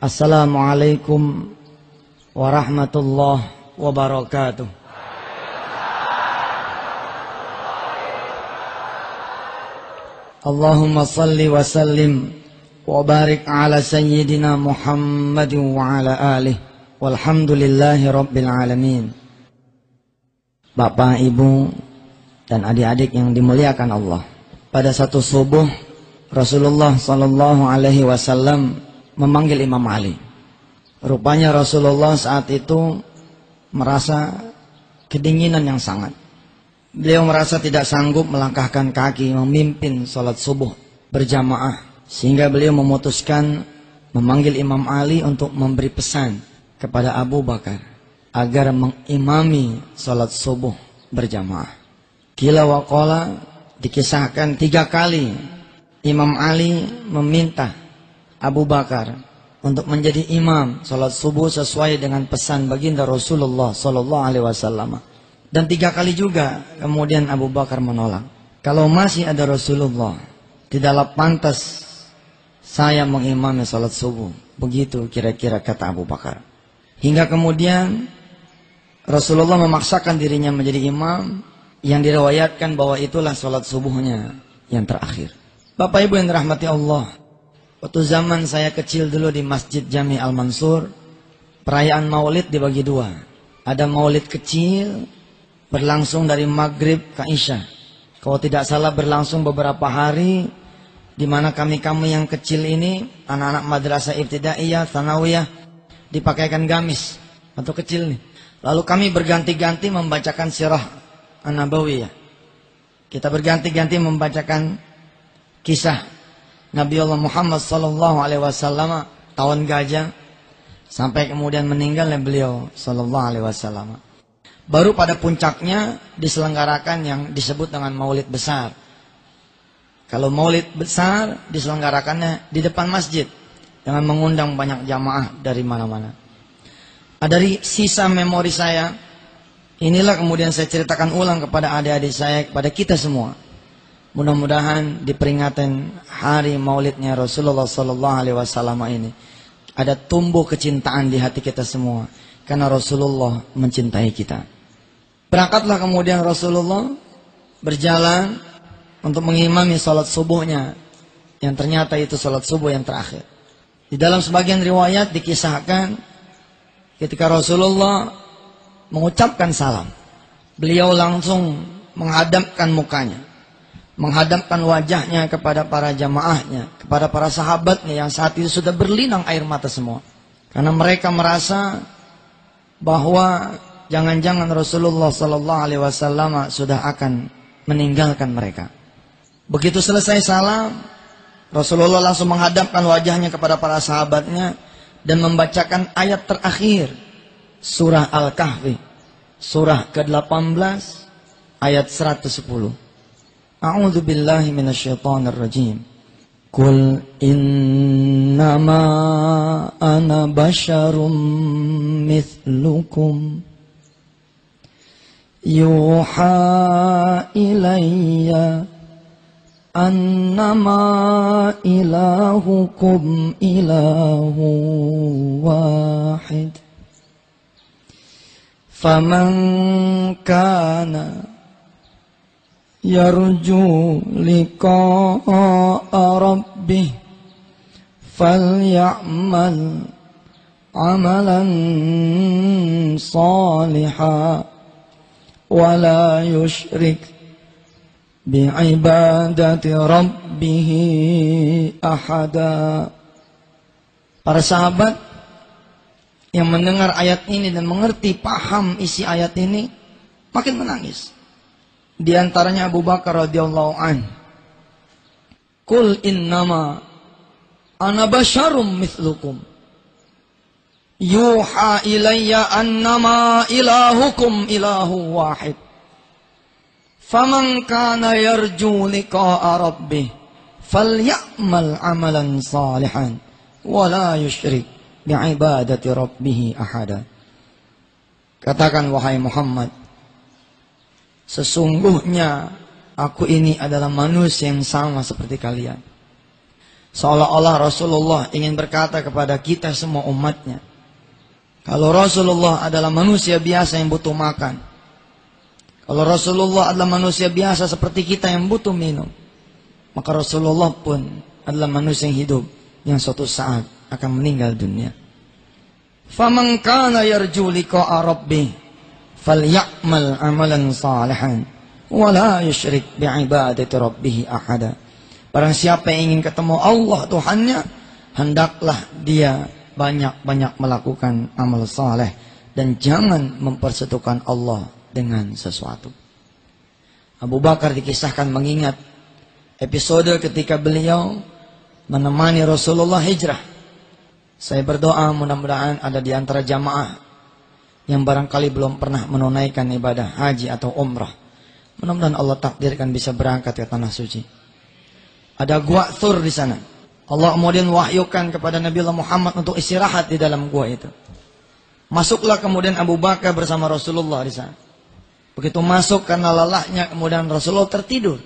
Assalamualaikum warahmatullahi wabarakatuh. Allahumma salli wa sallim wa barik ala sayyidina Muhammad wa ala alih walhamdulillahi rabbil alamin. Bapak, Ibu, dan adik-adik yang dimuliakan Allah. Pada satu subuh Rasulullah sallallahu alaihi wasallam memanggil Imam Ali. Rupanya Rasulullah saat itu merasa kedinginan yang sangat. Beliau merasa tidak sanggup melangkahkan kaki memimpin sholat subuh berjamaah. Sehingga beliau memutuskan memanggil Imam Ali untuk memberi pesan kepada Abu Bakar agar mengimami sholat subuh berjamaah. Kila waqala dikisahkan tiga kali Imam Ali meminta Abu Bakar untuk menjadi imam sholat subuh sesuai dengan pesan baginda Rasulullah Sallallahu Alaihi Wasallam. Dan tiga kali juga kemudian Abu Bakar menolak. Kalau masih ada Rasulullah, tidaklah pantas saya mengimami salat subuh. Begitu kira-kira kata Abu Bakar. Hingga kemudian Rasulullah memaksakan dirinya menjadi imam yang diriwayatkan bahwa itulah salat subuhnya yang terakhir. Bapak Ibu yang dirahmati Allah. Waktu zaman saya kecil dulu di Masjid Jami Al-Mansur, perayaan Maulid dibagi dua. Ada Maulid kecil berlangsung dari maghrib ke isya. Kalau tidak salah berlangsung beberapa hari di mana kami-kami yang kecil ini anak-anak madrasah ibtidaiyah, sanawiyah dipakaikan gamis atau kecil nih. Lalu kami berganti-ganti membacakan sirah an-nabawiyah. Kita berganti-ganti membacakan kisah Nabi Allah Muhammad sallallahu alaihi wasallam tahun gajah sampai kemudian meninggalnya beliau sallallahu alaihi wasallam. Baru pada puncaknya diselenggarakan yang disebut dengan maulid besar. Kalau maulid besar diselenggarakannya di depan masjid dengan mengundang banyak jamaah dari mana-mana. Nah, dari sisa memori saya, inilah kemudian saya ceritakan ulang kepada adik-adik saya, kepada kita semua. Mudah-mudahan di peringatan hari maulidnya Rasulullah Sallallahu Alaihi Wasallam ini ada tumbuh kecintaan di hati kita semua karena Rasulullah mencintai kita. Berangkatlah kemudian Rasulullah berjalan untuk mengimami sholat subuhnya. Yang ternyata itu sholat subuh yang terakhir. Di dalam sebagian riwayat dikisahkan ketika Rasulullah mengucapkan salam. Beliau langsung menghadapkan mukanya. Menghadapkan wajahnya kepada para jamaahnya. Kepada para sahabatnya yang saat itu sudah berlinang air mata semua. Karena mereka merasa bahwa jangan-jangan Rasulullah Sallallahu Alaihi Wasallam sudah akan meninggalkan mereka. Begitu selesai salam, Rasulullah langsung menghadapkan wajahnya kepada para sahabatnya dan membacakan ayat terakhir surah Al-Kahfi, surah ke-18 ayat 110. أعوذ بالله من الشيطان الرجيم. قل إنما أنا بشر مثلكم. يوحى إلي أنما إلهكم إله واحد. فمن كان يرجو لقاء ربه فليعمل عملا صالحا ولا يشرك بعبادة ربه أحدا Para sahabat yang mendengar ayat ini dan mengerti paham isi ayat ini makin menangis. Di antaranya Abu Bakar radhiyallahu an. Kul innama ana basyarum mithlukum. Yuha ilayya annama ilahukum ilahu wahid. Faman kana yarju liqa'a rabbih falyamal amalan salihan wala yushrik bi'ibadati rabbih ahada. Katakan wahai Muhammad sesungguhnya aku ini adalah manusia yang sama seperti kalian Seolah-olah Rasulullah ingin berkata kepada kita semua umatnya. Kalau Rasulullah adalah manusia biasa yang butuh makan. Kalau Rasulullah adalah manusia biasa seperti kita yang butuh minum. Maka Rasulullah pun adalah manusia yang hidup yang suatu saat akan meninggal dunia. Faman kana yarju rabbih falyamal amalan salihan wa la yusyrik bi'ibadati rabbih ahada. Barang siapa yang ingin ketemu Allah Tuhannya, hendaklah dia banyak-banyak melakukan amal saleh dan jangan mempersatukan Allah dengan sesuatu. Abu Bakar dikisahkan mengingat episode ketika beliau menemani Rasulullah hijrah. Saya berdoa mudah-mudahan ada di antara jamaah yang barangkali belum pernah menunaikan ibadah haji atau umrah. Mudah-mudahan Allah takdirkan bisa berangkat ke tanah suci. Ada gua Thur di sana. Allah kemudian wahyukan kepada Nabi Muhammad untuk istirahat di dalam gua itu. Masuklah kemudian Abu Bakar bersama Rasulullah di sana. Begitu masuk karena lelahnya kemudian Rasulullah tertidur.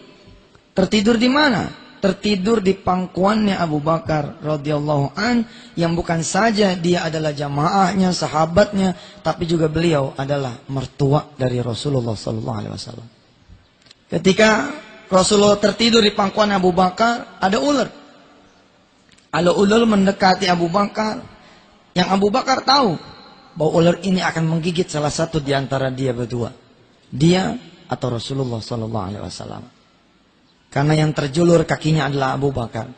Tertidur di mana? Tertidur di pangkuannya Abu Bakar radhiyallahu an yang bukan saja dia adalah jamaahnya, sahabatnya, tapi juga beliau adalah mertua dari Rasulullah sallallahu alaihi wasallam. Ketika Rasulullah tertidur di pangkuan Abu Bakar, ada ular. Ada ular mendekati Abu Bakar. Yang Abu Bakar tahu bahwa ular ini akan menggigit salah satu di antara dia berdua. Dia atau Rasulullah sallallahu alaihi wasallam. Karena yang terjulur kakinya adalah Abu Bakar.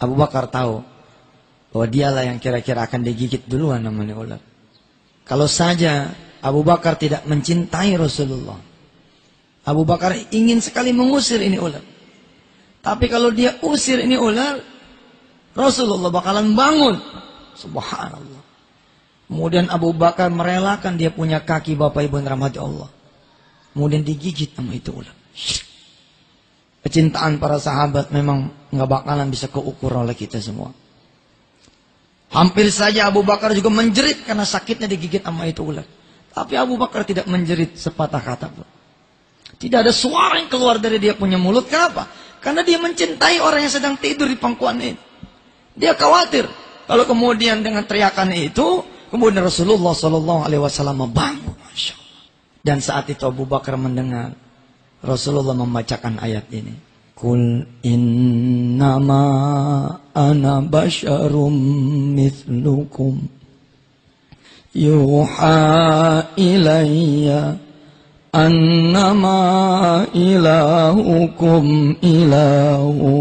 Abu Bakar tahu bahwa dialah yang kira-kira akan digigit duluan namanya ular. Kalau saja Abu Bakar tidak mencintai Rasulullah. Abu Bakar ingin sekali mengusir ini ular. Tapi kalau dia usir ini ular, Rasulullah bakalan bangun. Subhanallah. Kemudian Abu Bakar merelakan dia punya kaki Bapak Ibu yang rahmati Allah. Kemudian digigit sama itu ular. Kecintaan para sahabat memang nggak bakalan bisa keukur oleh kita semua. Hampir saja Abu Bakar juga menjerit karena sakitnya digigit sama itu ular. Tapi Abu Bakar tidak menjerit sepatah kata pun. Tidak ada suara yang keluar dari dia punya mulut. Kenapa? Karena dia mencintai orang yang sedang tidur di pangkuan ini. Dia khawatir kalau kemudian dengan teriakan itu, kemudian Rasulullah Shallallahu Alaihi Wasallam Allah. Dan saat itu Abu Bakar mendengar Rasulullah membacakan ayat ini. Kul innama ana basyarum mithlukum yuha ilayya annama ilahukum ilahu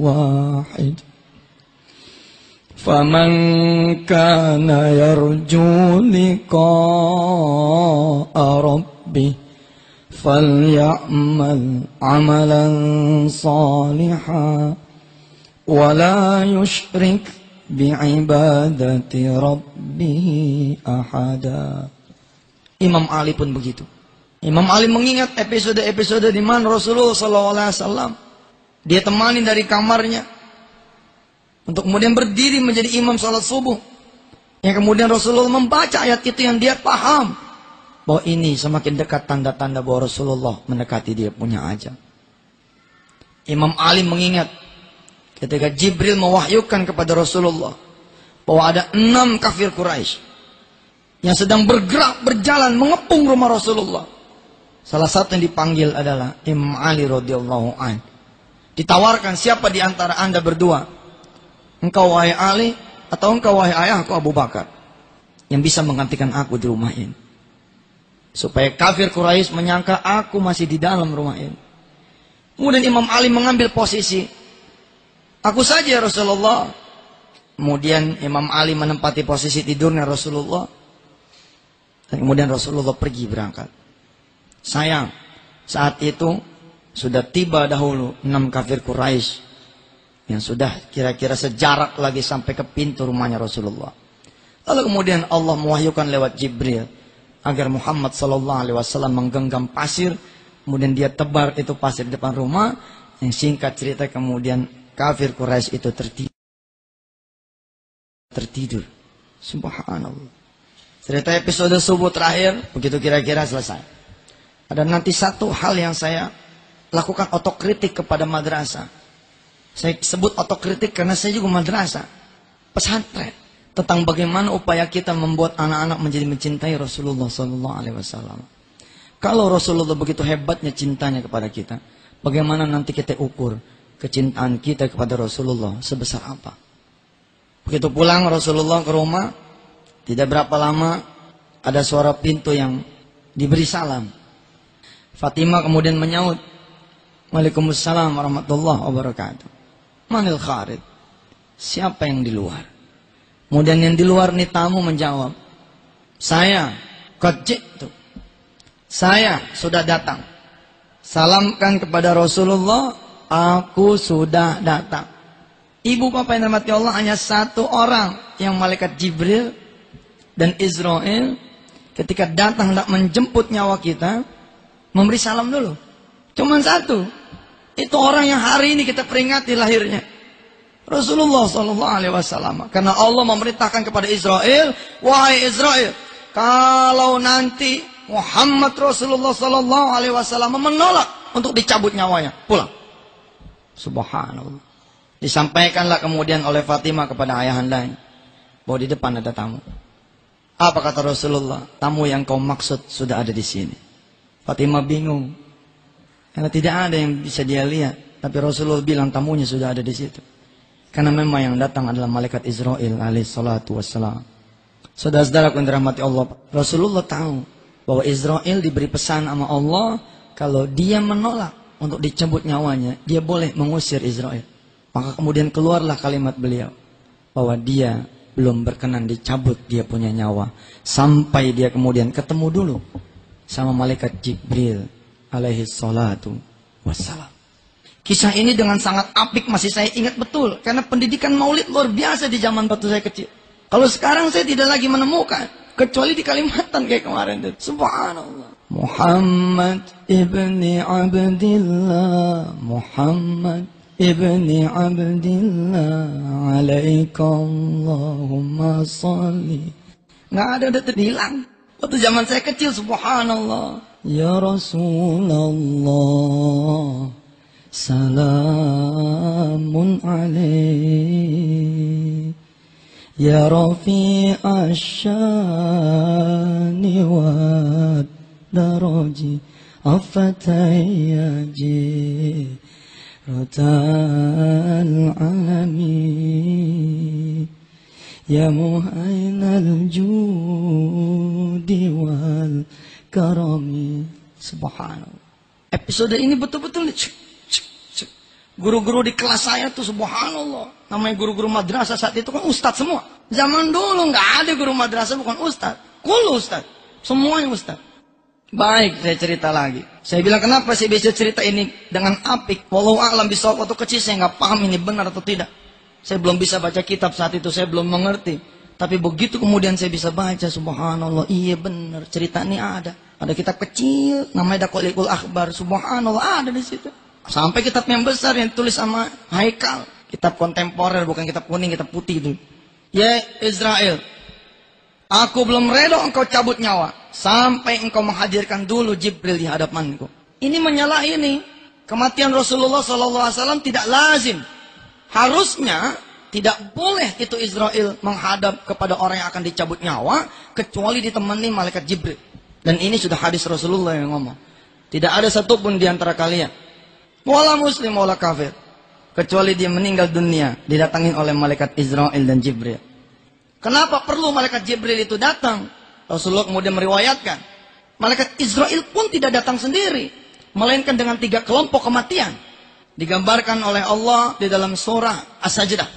wahid فمن كان يرجو لقاء ربه فليعمل عملا صالحا ولا يشرك بعبادة ربه أحدا Imam Ali pun begitu. Imam Ali mengingat episode-episode di mana Rasulullah SAW dia temani dari kamarnya untuk kemudian berdiri menjadi imam salat subuh. Yang kemudian Rasulullah membaca ayat itu yang dia paham bahwa ini semakin dekat tanda-tanda bahwa Rasulullah mendekati dia punya ajal. Imam Ali mengingat ketika Jibril mewahyukan kepada Rasulullah bahwa ada enam kafir Quraisy yang sedang bergerak berjalan mengepung rumah Rasulullah. Salah satu yang dipanggil adalah Imam Ali radhiyallahu an. Ditawarkan siapa di antara anda berdua, engkau wahai Ali atau engkau wahai ayahku Abu Bakar yang bisa menggantikan aku di rumah ini. Supaya kafir Quraisy menyangka aku masih di dalam rumah ini. Kemudian Imam Ali mengambil posisi. Aku saja Rasulullah. Kemudian Imam Ali menempati posisi tidurnya Rasulullah. Dan kemudian Rasulullah pergi berangkat. Sayang, saat itu sudah tiba dahulu enam kafir Quraisy yang sudah kira-kira sejarak lagi sampai ke pintu rumahnya Rasulullah. Lalu kemudian Allah mewahyukan lewat Jibril agar Muhammad Sallallahu Alaihi Wasallam menggenggam pasir, kemudian dia tebar itu pasir di depan rumah. Yang singkat cerita kemudian kafir Quraisy itu tertidur. Tertidur. Subhanallah. Cerita episode subuh terakhir begitu kira-kira selesai. Ada nanti satu hal yang saya lakukan otokritik kepada madrasah. Saya sebut otokritik karena saya juga madrasah. Pesantren. Tentang bagaimana upaya kita membuat anak-anak menjadi mencintai Rasulullah Sallallahu Alaihi Wasallam. Kalau Rasulullah begitu hebatnya cintanya kepada kita, bagaimana nanti kita ukur kecintaan kita kepada Rasulullah sebesar apa? Begitu pulang Rasulullah ke rumah, tidak berapa lama ada suara pintu yang diberi salam. Fatimah kemudian menyaut, Waalaikumsalam warahmatullahi wabarakatuh. Manil kharid? Siapa yang di luar? Kemudian yang di luar nih tamu menjawab, saya kecik tuh. Saya sudah datang. Salamkan kepada Rasulullah, aku sudah datang. Ibu bapak yang dirahmati Allah hanya satu orang yang malaikat Jibril dan Israel ketika datang hendak menjemput nyawa kita memberi salam dulu. Cuman satu. Itu orang yang hari ini kita peringati lahirnya. Rasulullah Sallallahu Alaihi Wasallam. Karena Allah memerintahkan kepada Israel, wahai Israel, kalau nanti Muhammad Rasulullah Sallallahu Alaihi Wasallam menolak untuk dicabut nyawanya, pulang. Subhanallah. Disampaikanlah kemudian oleh Fatimah kepada ayahandanya bahwa di depan ada tamu. Apa kata Rasulullah? Tamu yang kau maksud sudah ada di sini. Fatimah bingung. Karena tidak ada yang bisa dia lihat. Tapi Rasulullah bilang tamunya sudah ada di situ. Karena memang yang datang adalah malaikat Israel alaihissalatu wassalam. Saudara-saudara yang dirahmati Allah. Rasulullah tahu bahwa Israel diberi pesan sama Allah. Kalau dia menolak untuk dicabut nyawanya. Dia boleh mengusir Israel. Maka kemudian keluarlah kalimat beliau. Bahwa dia belum berkenan dicabut dia punya nyawa. Sampai dia kemudian ketemu dulu sama malaikat Jibril alaihi salatu wassalam. Kisah ini dengan sangat apik masih saya ingat betul. Karena pendidikan maulid luar biasa di zaman waktu saya kecil. Kalau sekarang saya tidak lagi menemukan. Kecuali di Kalimantan kayak kemarin. Subhanallah. Muhammad ibni Abdillah. Muhammad ibni Abdillah. Alaikallahumma salli. Nggak ada, udah terhilang. Waktu zaman saya kecil, subhanallah. Ya Rasulullah Alaih Ya Rafi asyani wa daraji Afatayyaji Ratal alami Ya muhainal judi wal karami. Subhanallah. Episode ini betul-betul Guru-guru di kelas saya tuh subhanallah. Namanya guru-guru madrasah saat itu kan ustadz semua. Zaman dulu nggak ada guru madrasah bukan ustadz. Kulu ustadz. Semuanya ustadz. Baik, saya cerita lagi. Saya bilang kenapa saya bisa cerita ini dengan apik. Walau alam bisa waktu kecil saya nggak paham ini benar atau tidak. Saya belum bisa baca kitab saat itu, saya belum mengerti. Tapi begitu kemudian saya bisa baca, subhanallah, iya benar, cerita ini ada. Ada kitab kecil, namanya Dakolikul Akbar, subhanallah, ada di situ. Sampai kitab yang besar yang tulis sama Haikal. Kitab kontemporer, bukan kitab kuning, kitab putih itu. Ya Israel, aku belum rela engkau cabut nyawa. Sampai engkau menghadirkan dulu Jibril di hadapanku. Ini menyalahi ini. Kematian Rasulullah SAW tidak lazim. Harusnya tidak boleh itu Israel menghadap kepada orang yang akan dicabut nyawa kecuali ditemani malaikat Jibril. Dan ini sudah hadis Rasulullah yang ngomong. Tidak ada satupun di antara kalian. Wala muslim, wala kafir. Kecuali dia meninggal dunia. Didatangin oleh malaikat Israel dan Jibril. Kenapa perlu malaikat Jibril itu datang? Rasulullah kemudian meriwayatkan. Malaikat Israel pun tidak datang sendiri. Melainkan dengan tiga kelompok kematian. Digambarkan oleh Allah di dalam surah As-Sajdah.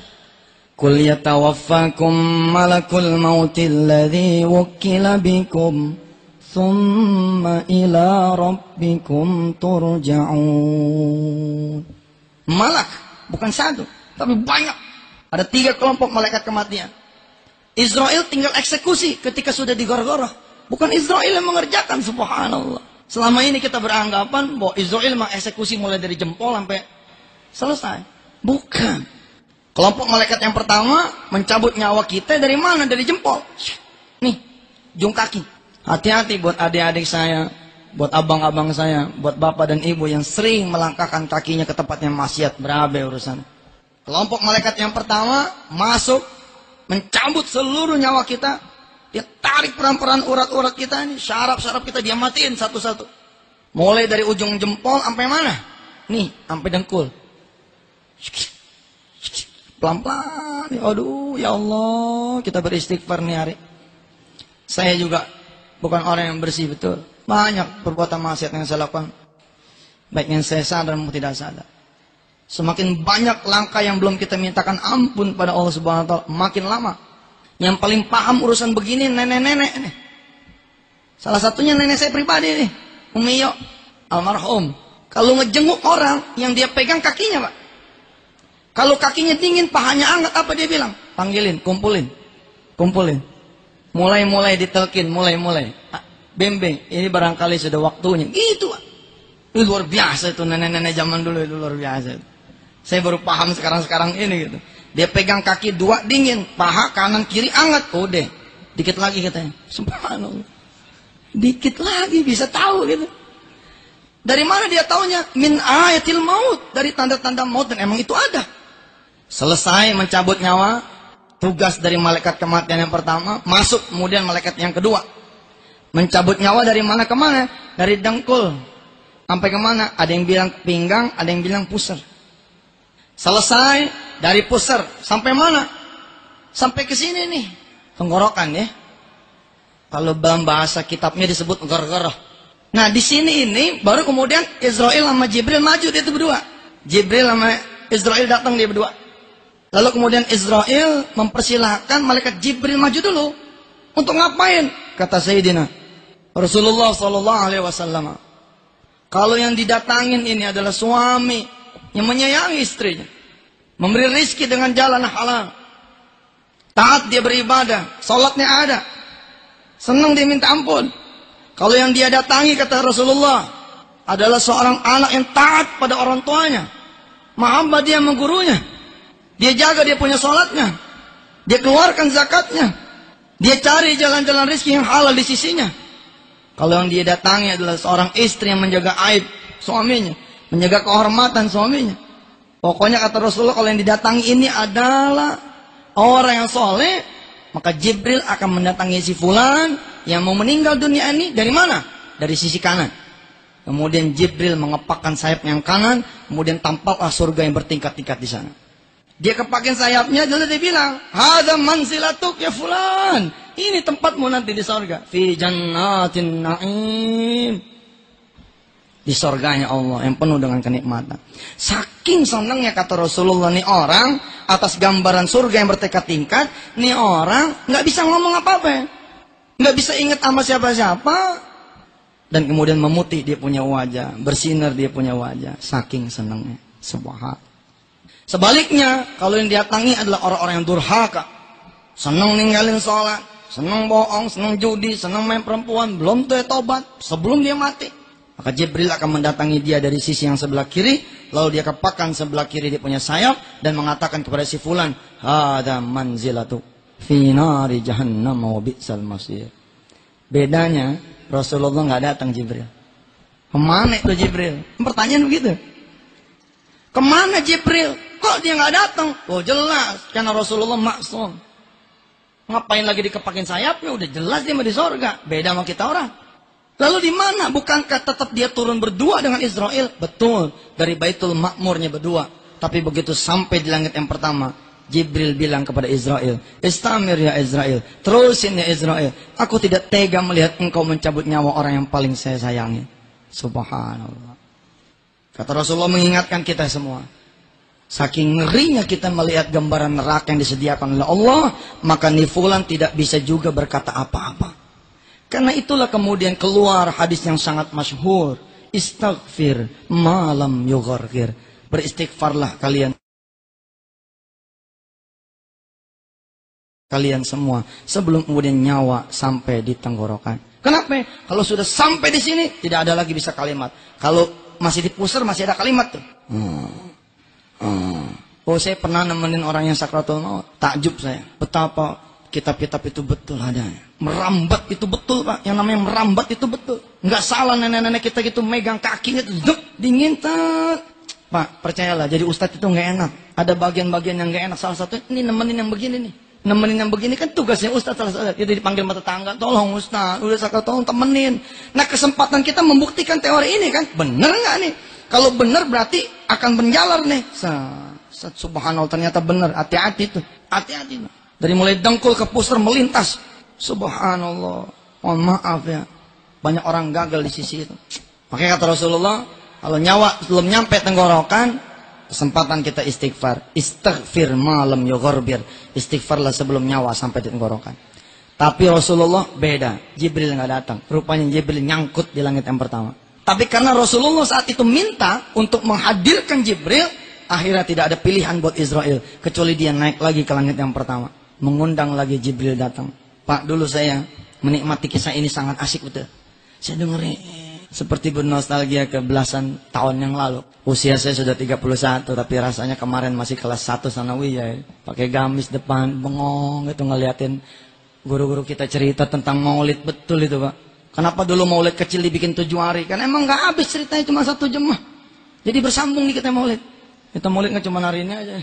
Kul yatawaffakum malakul mautil ladhi wukila bikum thumma ila rabbikum turja'un Malak, bukan satu, tapi banyak. Ada tiga kelompok malaikat kematian. Israel tinggal eksekusi ketika sudah digorgoroh. Bukan Israel yang mengerjakan, subhanallah. Selama ini kita beranggapan bahwa Israel mengeksekusi mulai dari jempol sampai selesai. Bukan. Kelompok malaikat yang pertama mencabut nyawa kita dari mana? Dari jempol. Nih, jung kaki. Hati-hati buat adik-adik saya, buat abang-abang saya, buat bapak dan ibu yang sering melangkahkan kakinya ke tempat yang maksiat, berabe urusan. Kelompok malaikat yang pertama masuk mencabut seluruh nyawa kita. Dia tarik peran-peran urat-urat kita ini, syaraf-syaraf kita dia matiin satu-satu. Mulai dari ujung jempol sampai mana? Nih, sampai dengkul. Pelan-pelan. Aduh, ya Allah, kita beristighfar nih hari. Saya juga bukan orang yang bersih betul. Banyak perbuatan maksiat yang saya lakukan. Baik yang saya sadar maupun tidak sadar. Semakin banyak langkah yang belum kita mintakan ampun pada Allah Subhanahu wa taala, makin lama. Yang paling paham urusan begini nenek-nenek nih. Salah satunya nenek saya pribadi nih, Umiyo almarhum. Kalau ngejenguk orang yang dia pegang kakinya, Pak. Kalau kakinya dingin, pahanya hangat, apa dia bilang? Panggilin, kumpulin. Kumpulin. Mulai-mulai ditelkin, mulai-mulai. Ah, Bembeng, ini barangkali sudah waktunya. Gitu. Itu luar biasa itu nenek-nenek zaman dulu itu luar biasa. Itu. Saya baru paham sekarang-sekarang ini gitu. Dia pegang kaki dua dingin, paha kanan kiri hangat. Oh deh, dikit lagi katanya. Subhanallah. Dikit lagi bisa tahu gitu. Dari mana dia taunya? Min ayatil maut. Dari tanda-tanda maut dan emang itu ada. Selesai mencabut nyawa, tugas dari malaikat kematian yang pertama, masuk kemudian malaikat yang kedua. Mencabut nyawa dari mana ke mana? Dari dengkul Sampai ke mana? Ada yang bilang pinggang, ada yang bilang pusar. Selesai dari pusar sampai mana? Sampai ke sini nih, tenggorokan ya. Kalau dalam bahasa kitabnya disebut gar-gar. Nah di sini ini baru kemudian Israel sama Jibril maju dia itu berdua. Jibril sama Israel datang dia berdua. Lalu kemudian Israel mempersilahkan malaikat Jibril maju dulu. Untuk ngapain? Kata Sayyidina Rasulullah Sallallahu Alaihi Wasallam. Kalau yang didatangin ini adalah suami yang menyayangi istrinya. Memberi rizki dengan jalan halal. Taat dia beribadah. Sholatnya ada. Senang dia minta ampun. Kalau yang dia datangi kata Rasulullah adalah seorang anak yang taat pada orang tuanya. Mahabbah dia menggurunya. Dia jaga dia punya sholatnya. Dia keluarkan zakatnya. Dia cari jalan-jalan rizki yang halal di sisinya. Kalau yang dia datangi adalah seorang istri yang menjaga aib suaminya, menjaga kehormatan suaminya. Pokoknya kata Rasulullah kalau yang didatangi ini adalah orang yang soleh, maka Jibril akan mendatangi si fulan yang mau meninggal dunia ini dari mana? Dari sisi kanan. Kemudian Jibril mengepakkan sayap yang kanan, kemudian tampaklah surga yang bertingkat-tingkat di sana. Dia kepakin sayapnya, lalu dia bilang, "Hada manzilatuk ya fulan." Ini tempatmu nanti di sorga. Fi jannatin na'im. Di sorganya Allah yang penuh dengan kenikmatan. Saking senangnya kata Rasulullah nih orang atas gambaran surga yang bertingkat-tingkat, nih orang nggak bisa ngomong apa-apa, nggak bisa ingat sama siapa-siapa, dan kemudian memutih dia punya wajah, bersinar dia punya wajah, saking senangnya. Hal. Sebaliknya, kalau yang didatangi adalah orang-orang yang durhaka, senang ninggalin sholat, senang bohong, senang judi, senang main perempuan, belum tuh tobat, sebelum dia mati. Maka Jibril akan mendatangi dia dari sisi yang sebelah kiri, lalu dia kepakkan sebelah kiri dia punya sayap dan mengatakan kepada si fulan, "Hada manzilatu fi nari jahannam wa bi'sal masir." Bedanya Rasulullah nggak datang Jibril. Ke mana itu Jibril? Pertanyaan begitu. Ke mana Jibril? Kok dia nggak datang? Oh jelas, karena Rasulullah maksum. Ngapain lagi dikepakin sayapnya? Udah jelas dia mau di sorga. Beda sama kita orang. Lalu di mana? Bukankah tetap dia turun berdua dengan Israel? Betul. Dari Baitul Makmurnya berdua. Tapi begitu sampai di langit yang pertama, Jibril bilang kepada Israel, Istamir ya Israel, terusin ya Israel. Aku tidak tega melihat engkau mencabut nyawa orang yang paling saya sayangi. Subhanallah. Kata Rasulullah mengingatkan kita semua. Saking ngerinya kita melihat gambaran neraka yang disediakan oleh Allah, maka nifulan tidak bisa juga berkata apa-apa. Karena itulah kemudian keluar hadis yang sangat masyhur, istighfir malam yughargir. Beristighfarlah kalian kalian semua sebelum kemudian nyawa sampai di tenggorokan. Kenapa? Kalau sudah sampai di sini tidak ada lagi bisa kalimat. Kalau masih di pusar masih ada kalimat tuh. Hmm. Hmm. Oh saya pernah nemenin orang yang sakratul maut. Takjub saya. Betapa kitab-kitab itu betul adanya. Merambat itu betul pak. Yang namanya merambat itu betul. Nggak salah nenek-nenek kita gitu megang kakinya tuh. Duk, dingin tak. Pak, percayalah, jadi ustadz itu nggak enak. Ada bagian-bagian yang nggak enak. Salah satu ini nemenin yang begini nih. Nemenin yang begini kan tugasnya ustadz salah satu. Dia dipanggil mata tangga, tolong ustadz, udah sakit tolong temenin. Nah kesempatan kita membuktikan teori ini kan, bener nggak nih? Kalau bener berarti akan menjalar nih. Set, subhanallah ternyata bener. Hati-hati tuh, hati-hati. Dari mulai dengkul ke pusar melintas. Subhanallah. Mohon maaf ya. Banyak orang gagal di sisi itu. Makanya kata Rasulullah, kalau nyawa belum nyampe tenggorokan, kesempatan kita istighfar. Istighfir malam yogorbir. Istighfarlah sebelum nyawa sampai di tenggorokan. Tapi Rasulullah beda. Jibril nggak datang. Rupanya Jibril nyangkut di langit yang pertama. Tapi karena Rasulullah saat itu minta untuk menghadirkan Jibril, akhirnya tidak ada pilihan buat Israel. Kecuali dia naik lagi ke langit yang pertama. Mengundang lagi Jibril datang. Pak, dulu saya menikmati kisah ini sangat asik betul. Saya dengerin seperti bernostalgia ke belasan tahun yang lalu. Usia saya sudah 31, tapi rasanya kemarin masih kelas 1 sanawiyah. Ya. Pakai gamis depan, bengong itu ngeliatin guru-guru kita cerita tentang maulid. Betul itu Pak. Kenapa dulu maulid kecil dibikin tujuh hari? Kan emang gak habis ceritanya cuma satu jemaah. Jadi bersambung nih kita maulid. Kita maulid nggak cuma hari ini aja.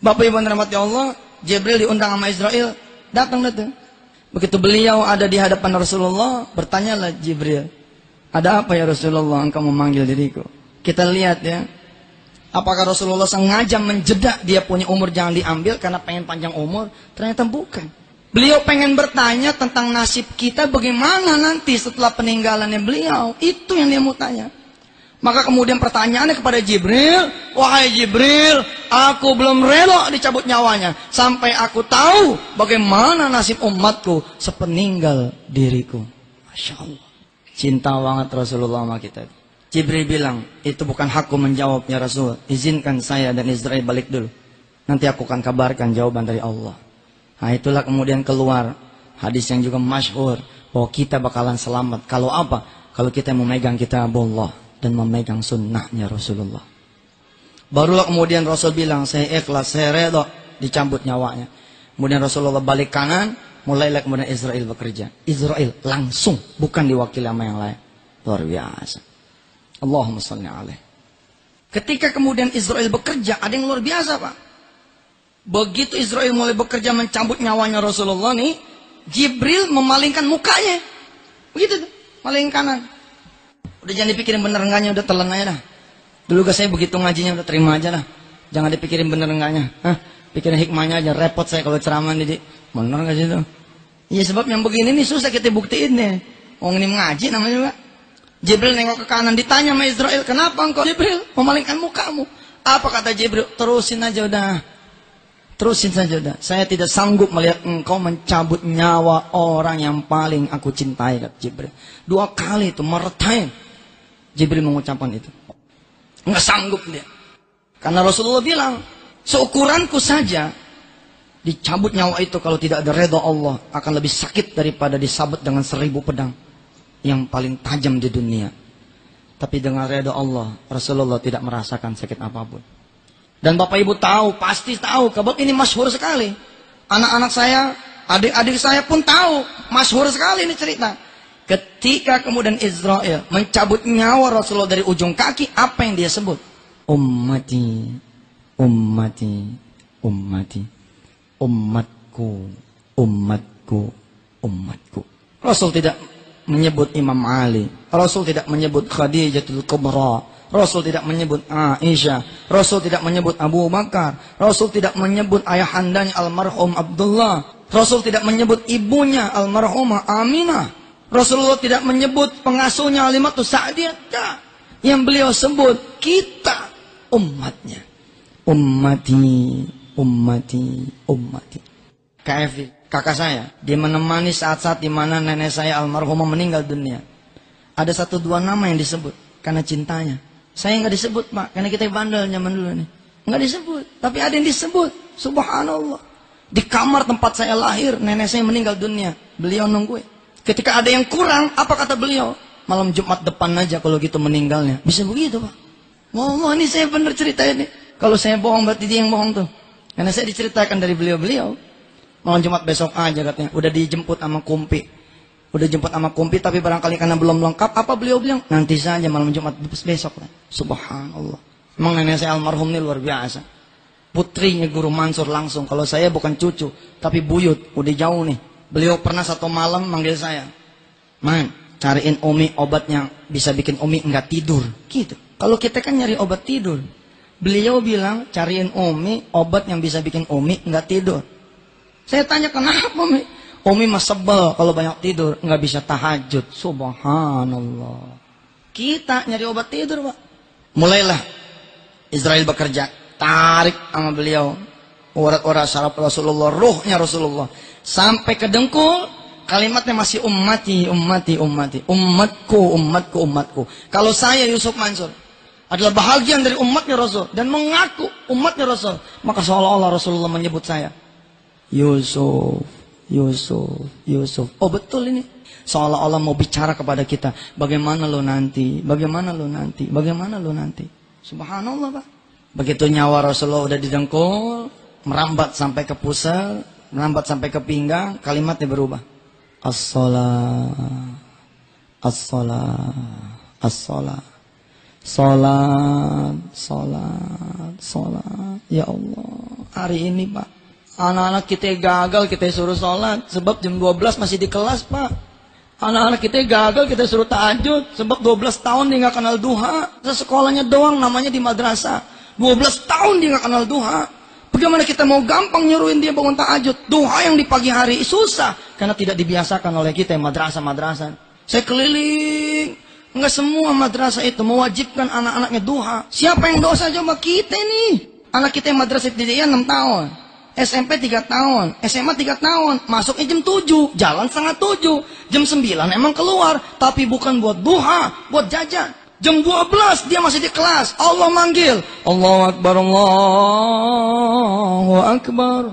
Bapak Ibu rahmati Allah, Jibril diundang sama Israel, datang datang. Begitu beliau ada di hadapan Rasulullah, bertanyalah Jibril, ada apa ya Rasulullah engkau memanggil diriku? Kita lihat ya. Apakah Rasulullah sengaja menjeda dia punya umur jangan diambil karena pengen panjang umur? Ternyata bukan. Beliau pengen bertanya tentang nasib kita bagaimana nanti setelah peninggalannya beliau. Itu yang dia mau tanya. Maka kemudian pertanyaannya kepada Jibril, Wahai Jibril, aku belum rela dicabut nyawanya. Sampai aku tahu bagaimana nasib umatku sepeninggal diriku. Masya Allah. Cinta banget Rasulullah sama kita. Jibril bilang, itu bukan hakku menjawab ya Rasul. Izinkan saya dan Israel balik dulu. Nanti aku akan kabarkan jawaban dari Allah. Nah itulah kemudian keluar hadis yang juga masyhur bahwa kita bakalan selamat. Kalau apa? Kalau kita memegang kitab Allah dan memegang sunnahnya Rasulullah. Barulah kemudian Rasul bilang, saya ikhlas, saya reda dicambut nyawanya. Kemudian Rasulullah balik kanan, mulailah kemudian Israel bekerja. Israel langsung, bukan diwakili sama yang lain. Luar biasa. Allahumma salli alaih. Ketika kemudian Israel bekerja, ada yang luar biasa Pak. Begitu Israel mulai bekerja mencabut nyawanya Rasulullah nih, Jibril memalingkan mukanya. Begitu tuh, maling kanan. Udah jangan dipikirin bener enggaknya, udah telan aja dah. Dulu saya begitu ngajinya udah terima aja lah. Jangan dipikirin bener enggaknya. Hah? Pikirin hikmahnya aja, repot saya kalau ceramah nih. Benar gak sih itu? Iya sebab yang begini nih susah kita buktiin nih. Orang ini mengaji namanya juga. Jibril nengok ke kanan ditanya sama Israel, kenapa engkau Jibril memalingkan mukamu? Apa kata Jibril? Terusin aja udah. Terusin saja udah. Saya tidak sanggup melihat engkau mencabut nyawa orang yang paling aku cintai kata Jibril. Dua kali itu meretain. Jibril mengucapkan itu. Enggak sanggup dia. Karena Rasulullah bilang, seukuranku saja Dicabut nyawa itu kalau tidak ada redha Allah akan lebih sakit daripada disabet dengan seribu pedang yang paling tajam di dunia. Tapi dengan redha Allah, Rasulullah tidak merasakan sakit apa pun. Dan Bapak Ibu tahu, pasti tahu, kabar ini masyhur sekali. Anak-anak saya, adik-adik saya pun tahu, masyhur sekali ini cerita. Ketika kemudian Israel mencabut nyawa Rasulullah dari ujung kaki, apa yang dia sebut? Ummati, ummati, ummati umatku, umatku, umatku. Rasul tidak menyebut Imam Ali. Rasul tidak menyebut Khadijatul Kubra. Rasul tidak menyebut Aisyah. Rasul tidak menyebut Abu Bakar. Rasul tidak menyebut ayahandanya almarhum Abdullah. Rasul tidak menyebut ibunya almarhumah Aminah. Rasulullah tidak menyebut pengasuhnya Alimatus Sa'diyah. Yang beliau sebut kita umatnya. Ummati ummati ummati. KFI, kakak saya, dia menemani saat-saat di mana nenek saya almarhumah meninggal dunia. Ada satu dua nama yang disebut karena cintanya. Saya nggak disebut pak, karena kita bandel zaman dulu nih. Nggak disebut, tapi ada yang disebut. Subhanallah. Di kamar tempat saya lahir, nenek saya meninggal dunia. Beliau nungguin. Ketika ada yang kurang, apa kata beliau? Malam Jumat depan aja kalau gitu meninggalnya. Bisa begitu pak. Wow, ini saya benar cerita ini. Kalau saya bohong berarti dia yang bohong tuh. Karena saya diceritakan dari beliau-beliau. Malam Jumat besok aja katanya. Udah dijemput sama kumpi. Udah jemput sama kumpi tapi barangkali karena belum lengkap. Apa beliau bilang? Nanti saja malam Jumat besok. Subhanallah. Emang nenek saya almarhum ini luar biasa. Putrinya Guru Mansur langsung. Kalau saya bukan cucu, tapi buyut. Udah jauh nih. Beliau pernah satu malam manggil saya. Man, cariin Umi obat yang bisa bikin Umi nggak tidur. Gitu. Kalau kita kan nyari obat tidur. Beliau bilang cariin Umi obat yang bisa bikin Umi nggak tidur. Saya tanya kenapa Umi? Umi mah sebel kalau banyak tidur, nggak bisa tahajud. Subhanallah. Kita nyari obat tidur, Pak. Mulailah Israel bekerja, tarik sama beliau urat-urat syaraf Rasulullah, ruhnya Rasulullah. Sampai ke dengkul, kalimatnya masih ummati, ummati, ummati. Umatku, umatku, umatku. Kalau saya Yusuf Mansur, adalah bahagian dari umatnya Rasul dan mengaku umatnya Rasul, maka seolah-olah Rasulullah menyebut saya Yusuf, Yusuf, Yusuf. Oh betul ini. Seolah-olah mau bicara kepada kita, bagaimana lo nanti, bagaimana lo nanti, bagaimana lo nanti. Subhanallah Pak. Begitu nyawa Rasulullah udah didengkul, merambat sampai ke pusat, merambat sampai ke pinggang, kalimatnya berubah. As-salat, as-salat, as-salat. Salat, salat, salat. Ya Allah, hari ini Pak, anak-anak kita gagal kita suruh salat sebab jam 12 masih di kelas Pak. Anak-anak kita gagal kita suruh tahajud sebab 12 tahun dia nggak kenal duha. Sekolahnya doang namanya di madrasah. 12 tahun dia nggak kenal duha. Bagaimana kita mau gampang nyuruhin dia bangun tahajud? Duha yang di pagi hari susah karena tidak dibiasakan oleh kita madrasah-madrasah. Saya keliling Enggak semua madrasah itu mewajibkan anak-anaknya duha. Siapa yang dosa coba kita nih. Anak kita yang madrasah ibtidaiyah 6 tahun. SMP 3 tahun. SMA 3 tahun. Masuknya jam 7. Jalan setengah 7. Jam 9 emang keluar. Tapi bukan buat duha. Buat jajan. Jam 12 dia masih di kelas. Allah manggil. Allahu Akbar. Allahu Akbar.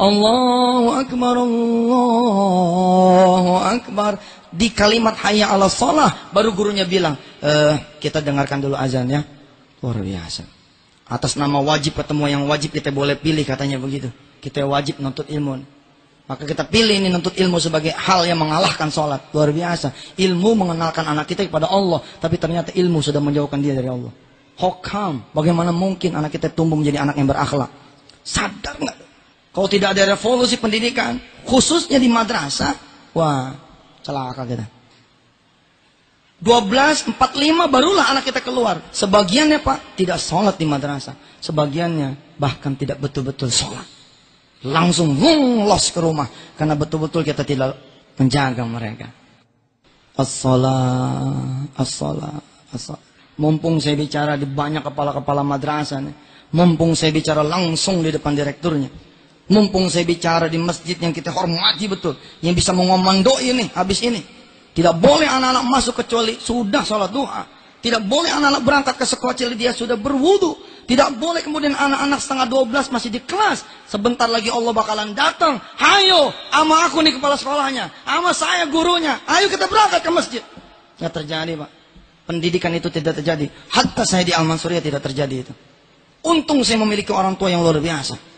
Allahu Akbar. Allahu Akbar di kalimat hayya ala sholah baru gurunya bilang e, kita dengarkan dulu azan ya. Luar biasa. Atas nama wajib ketemu yang wajib kita boleh pilih katanya begitu. Kita wajib nuntut ilmu. Maka kita pilih ini nuntut ilmu sebagai hal yang mengalahkan sholat. Luar biasa. Ilmu mengenalkan anak kita kepada Allah tapi ternyata ilmu sudah menjauhkan dia dari Allah. Hokam, bagaimana mungkin anak kita tumbuh menjadi anak yang berakhlak? Sadar nggak? Kalau tidak ada revolusi pendidikan khususnya di madrasah wah Celaka kita. 12.45 barulah anak kita keluar. Sebagiannya Pak tidak sholat di madrasah. Sebagiannya bahkan tidak betul-betul sholat. Langsung los ke rumah. Karena betul-betul kita tidak menjaga mereka. As-salat, as-salat, as-salat. Mumpung saya bicara di banyak kepala-kepala madrasah. Mumpung saya bicara langsung di depan direkturnya. Mumpung saya bicara di masjid yang kita hormati betul. Yang bisa mengomando ini, habis ini. Tidak boleh anak-anak masuk kecuali sudah sholat duha. Tidak boleh anak-anak berangkat ke sekolah cili dia sudah berwudu. Tidak boleh kemudian anak-anak setengah 12 masih di kelas. Sebentar lagi Allah bakalan datang. Hayo, ama aku nih kepala sekolahnya. Ama saya gurunya. Ayo kita berangkat ke masjid. Tidak terjadi Pak. Pendidikan itu tidak terjadi. Hatta saya di Al-Mansuriyah tidak terjadi itu. Untung saya memiliki orang tua yang luar biasa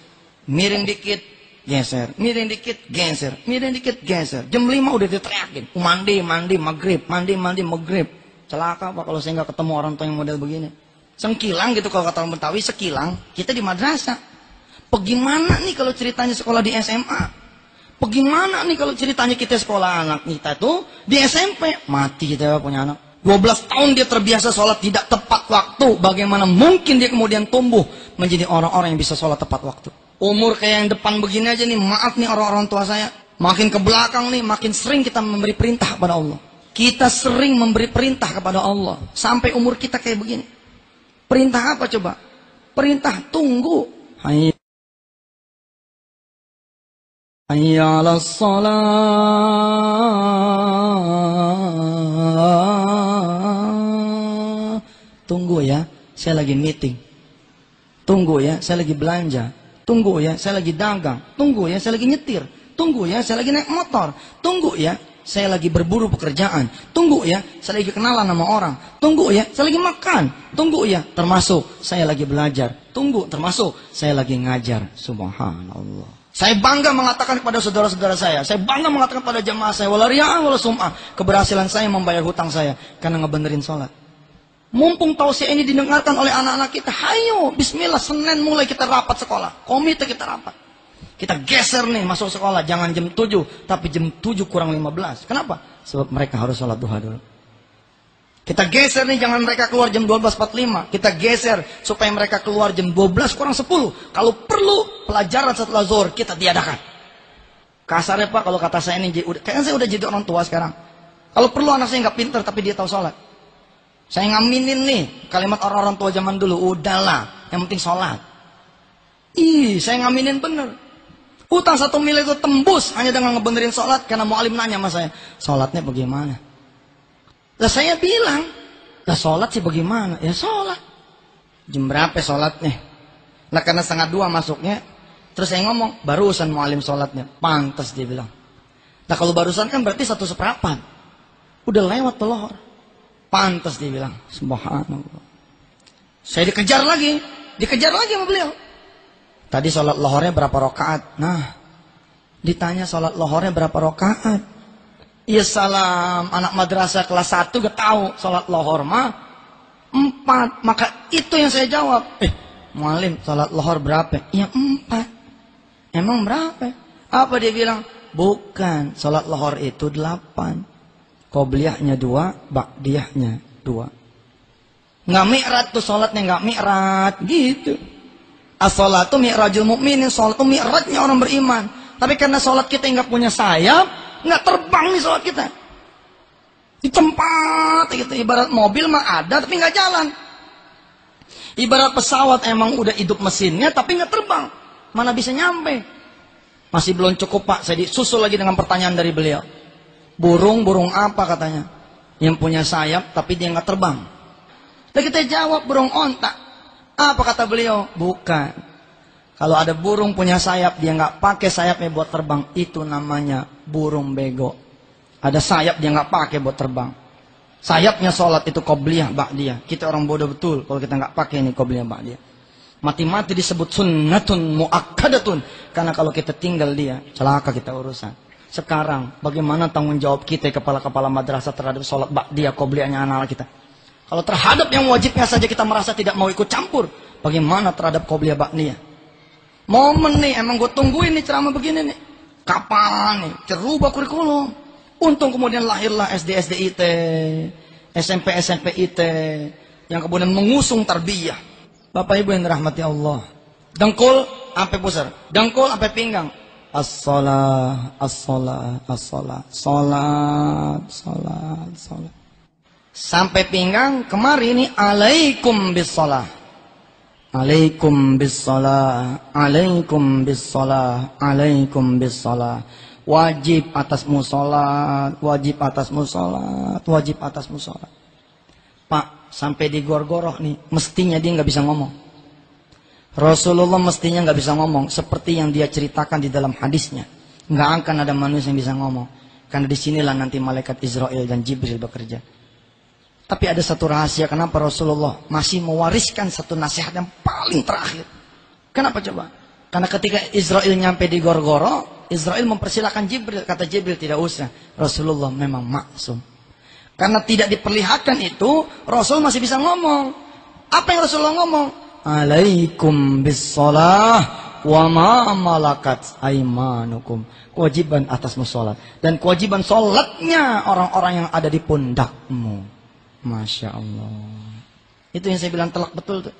miring dikit geser. Miring dikit geser. Miring dikit geser. Jam 5 udah diteriakin. Mandi mandi maghrib mandi mandi maghrib. Celaka pak kalau saya nggak ketemu orang tua yang model begini. Sengkilang gitu kalau kata orang Betawi sekilang. Kita di madrasah. Bagaimana nih kalau ceritanya sekolah di SMA Bagaimana nih kalau ceritanya kita sekolah anak kita tuh di SMP mati kita punya anak. 12 tahun dia terbiasa sholat tidak tepat waktu. Bagaimana mungkin dia kemudian tumbuh menjadi orang-orang yang bisa sholat tepat waktu Umur kayak yang depan begini aja nih, maaf nih orang-orang tua saya. Makin ke belakang nih, makin sering kita memberi perintah kepada Allah. Kita sering memberi perintah kepada Allah. Sampai umur kita kayak begini. Perintah apa coba? Perintah tunggu. Hayya. Hayya Tunggu ya, saya lagi meeting. Tunggu ya, saya lagi belanja. Tunggu ya, saya lagi dagang. Tunggu ya, saya lagi nyetir. Tunggu ya, saya lagi naik motor. Tunggu ya, saya lagi berburu pekerjaan. Tunggu ya, saya lagi kenalan sama orang. Tunggu ya, saya lagi makan. Tunggu ya, termasuk saya lagi belajar. Tunggu, termasuk saya lagi ngajar. Subhanallah. Saya bangga mengatakan kepada saudara-saudara saya. Saya bangga mengatakan pada jemaah saya. Wala riya'an wala sum'ah. Keberhasilan saya membayar hutang saya. Karena ngebenerin sholat. Mumpung tausiah ini didengarkan oleh anak-anak kita, hayo, bismillah, Senin mulai kita rapat sekolah. Komite kita rapat. Kita geser nih masuk sekolah, jangan jam 7, tapi jam 7 kurang 15. Kenapa? Sebab mereka harus sholat duha dulu. Kita geser nih, jangan mereka keluar jam 12.45. Kita geser supaya mereka keluar jam 12 kurang 10. Kalau perlu pelajaran setelah zuhur kita tiadakan. Kasarnya Pak, kalau kata saya ini, kayaknya saya udah jadi orang tua sekarang. Kalau perlu anak saya nggak pinter tapi dia tahu sholat. Saya ngaminin nih kalimat orang-orang tua zaman dulu. Udahlah, yang penting sholat. Ih, saya ngaminin bener. Utang satu miliar itu tembus hanya dengan ngebenerin sholat. Karena mau alim nanya sama saya. Sholatnya bagaimana? Lah saya bilang. Lah sholat sih bagaimana? Ya sholat. Jam berapa sholatnya? Lah karena setengah dua masuknya. Terus saya ngomong, barusan mau alim sholatnya. Pantas dia bilang. Nah kalau barusan kan berarti satu seperempat. Udah lewat telur. Pantas dia bilang. Subhanallah. Saya dikejar lagi. Dikejar lagi sama beliau. Tadi sholat lohornya berapa rakaat? Nah, ditanya sholat lohornya berapa rakaat? Iya salam, anak madrasah kelas 1 gak tahu sholat lohor mah empat. Maka itu yang saya jawab. Eh, mualim sholat lohor berapa? Iya empat. Emang berapa? Apa dia bilang? Bukan, sholat lohor itu delapan. Qobliyahnya dua, ba'diyahnya dua. Nggak mi'rat tuh sholatnya nggak mi'rat. Gitu. As-sholatu mi'rajul mu'minin. Sholat itu mi'ratnya orang beriman. Tapi karena sholat kita nggak punya sayap, nggak terbang nih sholat kita. Di tempat gitu. Ibarat mobil mah ada tapi nggak jalan. Ibarat pesawat emang udah hidup mesinnya tapi nggak terbang. Mana bisa nyampe? Masih belum cukup pak. Saya disusul lagi dengan pertanyaan dari beliau. Burung, burung apa katanya? Yang punya sayap tapi dia nggak terbang. Dan kita jawab burung ontak. Apa kata beliau? Bukan. Kalau ada burung punya sayap, dia nggak pakai sayapnya buat terbang. Itu namanya burung bego. Ada sayap dia nggak pakai buat terbang. Sayapnya sholat itu kobliyah bak dia. Kita orang bodoh betul kalau kita nggak pakai ini kobliyah bak dia. Mati-mati disebut sunnatun muakkadatun. Karena kalau kita tinggal dia, celaka kita urusan. Sekarang, bagaimana tanggung jawab kita kepala-kepala madrasah terhadap sholat ba'diyah qobliyahnya anak-anak kita? Kalau terhadap yang wajibnya saja kita merasa tidak mau ikut campur, bagaimana terhadap qobliyah ba'diyah? Momen nih, emang gue tungguin nih ceramah begini nih. Kapan nih? Cerubah kurikulum. Untung kemudian lahirlah SD SDIT, SMP SMP IT, yang kemudian mengusung tarbiyah. Bapak Ibu yang dirahmati Allah. Dengkul sampai pusar, dengkul sampai pinggang, As-salah, as-salah, as-salah. Salat, salat, salat. Sampai pinggang kemari ini alaikum bis-salah. Alaikum bis-salah, alaikum bis-salah, alaikum bis-salah. Wajib atasmu salat, wajib atasmu salat, wajib atasmu salat. Pak, sampai di gor-goroh nih, mestinya dia nggak bisa ngomong. Rasulullah mestinya nggak bisa ngomong seperti yang dia ceritakan di dalam hadisnya. Nggak akan ada manusia yang bisa ngomong. Karena di sinilah nanti malaikat Israel dan Jibril bekerja. Tapi ada satu rahasia kenapa Rasulullah masih mewariskan satu nasihat yang paling terakhir. Kenapa coba? Karena ketika Israel nyampe di Gorgoro, Israel mempersilahkan Jibril. Kata Jibril tidak usah. Rasulullah memang maksum. Karena tidak diperlihatkan itu, Rasul masih bisa ngomong. Apa yang Rasulullah ngomong? Alaikum bis wa ma malakat aimanukum. Kewajiban atasmu salat dan kewajiban salatnya orang-orang yang ada di pundakmu. Masya Allah. Itu yang saya bilang telak betul tuh.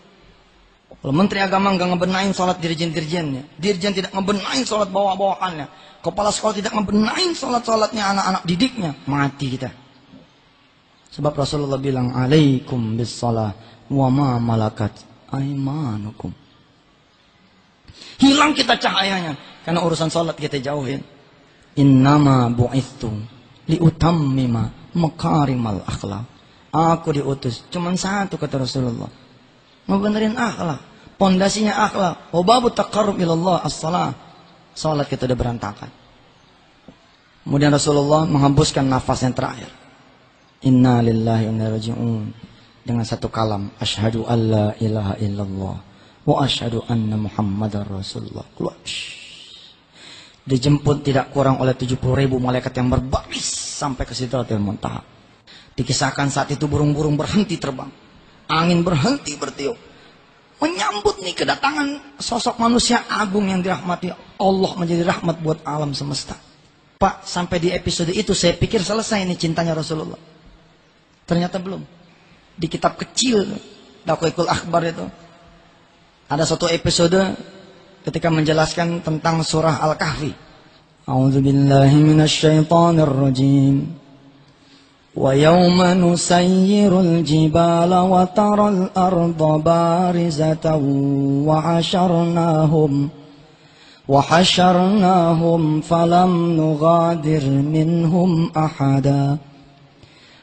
Kalau Menteri Agama nggak ngebenain sholat dirjen-dirjennya, dirjen tidak ngebenain sholat bawa-bawaannya, kepala sekolah tidak ngebenain sholat-sholatnya anak-anak didiknya, mati kita. Sebab Rasulullah bilang, alaikum bis wa ma malakat aimanukum. Hilang kita cahayanya karena urusan salat kita jauhin. Innama bu'ithu liutammima makarimal akhlak. Aku diutus cuman satu kata Rasulullah. Mau benerin akhlak. Pondasinya akhlak. Wababu taqarrub ilallah as-salah. Salat kita udah berantakan. Kemudian Rasulullah menghembuskan nafas yang terakhir. Inna lillahi wa inna raji'un dengan satu kalam asyhadu alla ilaha illallah wa asyhadu anna muhammadar rasulullah keluar dijemput tidak kurang oleh 70 ribu malaikat yang berbaris sampai ke sidratil muntaha dikisahkan saat itu burung-burung berhenti terbang Angin berhenti bertiup. Menyambut nih kedatangan sosok manusia agung yang dirahmati Allah menjadi rahmat buat alam semesta. Pak, sampai di episode itu saya pikir selesai ini cintanya Rasulullah. Ternyata belum di kitab kecil Dakwikul Akbar itu ada satu episode ketika menjelaskan tentang surah Al-Kahfi. A'udzu billahi minasyaitonir rajim. Jibala wa taral arda barizatan wa hasharnahum wa hasharnahum falam nughadir minhum.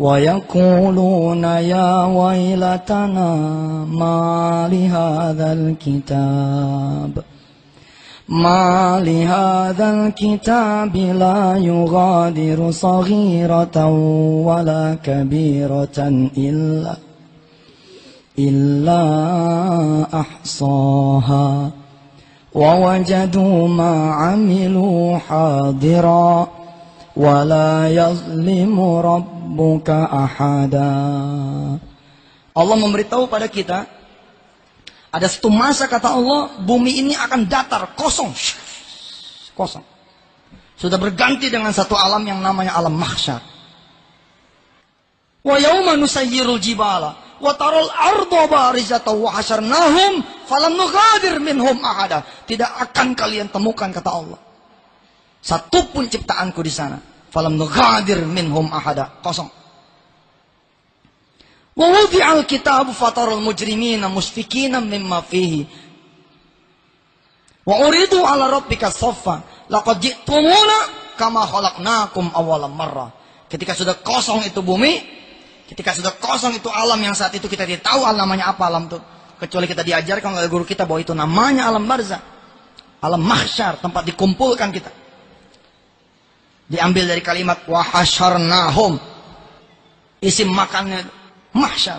ويقولون يا ويلتنا ما لهذا الكتاب ما لهذا الكتاب لا يغادر صغيرة ولا كبيرة إلا إلا أحصاها ووجدوا ما عملوا حاضرا ولا يظلم ربك أحدا Allah memberitahu pada kita Ada satu masa kata Allah, bumi ini akan datar, kosong. Kosong. Sudah berganti dengan satu alam yang namanya alam mahsyar. Wa yauma nusayyirul jibala wa taral arda barizatan wa hasyarnahum falam nughadir minhum ahada. Tidak akan kalian temukan kata Allah. Satu pun ciptaanku di sana. Falam nughadir minhum ahada. Kosong. Wa wudi'al kitabu fatarul mujrimina musfikina mimma fihi. Wa uridu ala rabbika saffa. Laqad ji'tumuna kama khalaqnakum awalam marrah. Ketika sudah kosong itu bumi, ketika sudah kosong itu alam yang saat itu kita tidak tahu alam namanya apa alam itu. Kecuali kita diajarkan oleh guru kita bahwa itu namanya alam barzah. Alam mahsyar, tempat dikumpulkan kita. Diambil dari kalimat wahasyarnahum. Isim makannya mahsyar.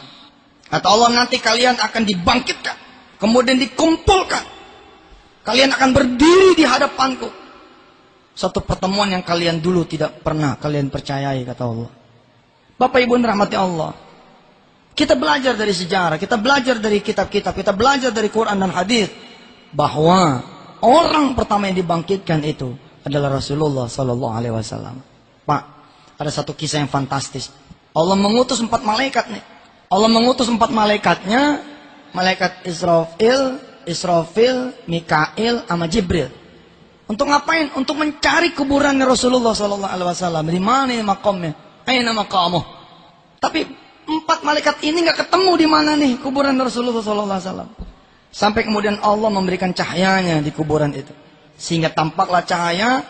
Kata Allah nanti kalian akan dibangkitkan. Kemudian dikumpulkan. Kalian akan berdiri di hadapanku. Satu pertemuan yang kalian dulu tidak pernah kalian percayai kata Allah. Bapak Ibu rahmati Allah. Kita belajar dari sejarah, kita belajar dari kitab-kitab, kita belajar dari Quran dan hadis bahwa orang pertama yang dibangkitkan itu adalah Rasulullah Sallallahu Alaihi Wasallam. Pak, ada satu kisah yang fantastis. Allah mengutus empat malaikat nih. Allah mengutus empat malaikatnya, malaikat Israfil, Israfil, Mikail, sama Jibril. Untuk ngapain? Untuk mencari kuburan Rasulullah Sallallahu Alaihi Wasallam. Di mana makamnya? Aina makamu? Tapi empat malaikat ini nggak ketemu di mana nih kuburan Rasulullah Sallallahu Alaihi Wasallam. Sampai kemudian Allah memberikan cahayanya di kuburan itu. Sehingga tampaklah cahaya,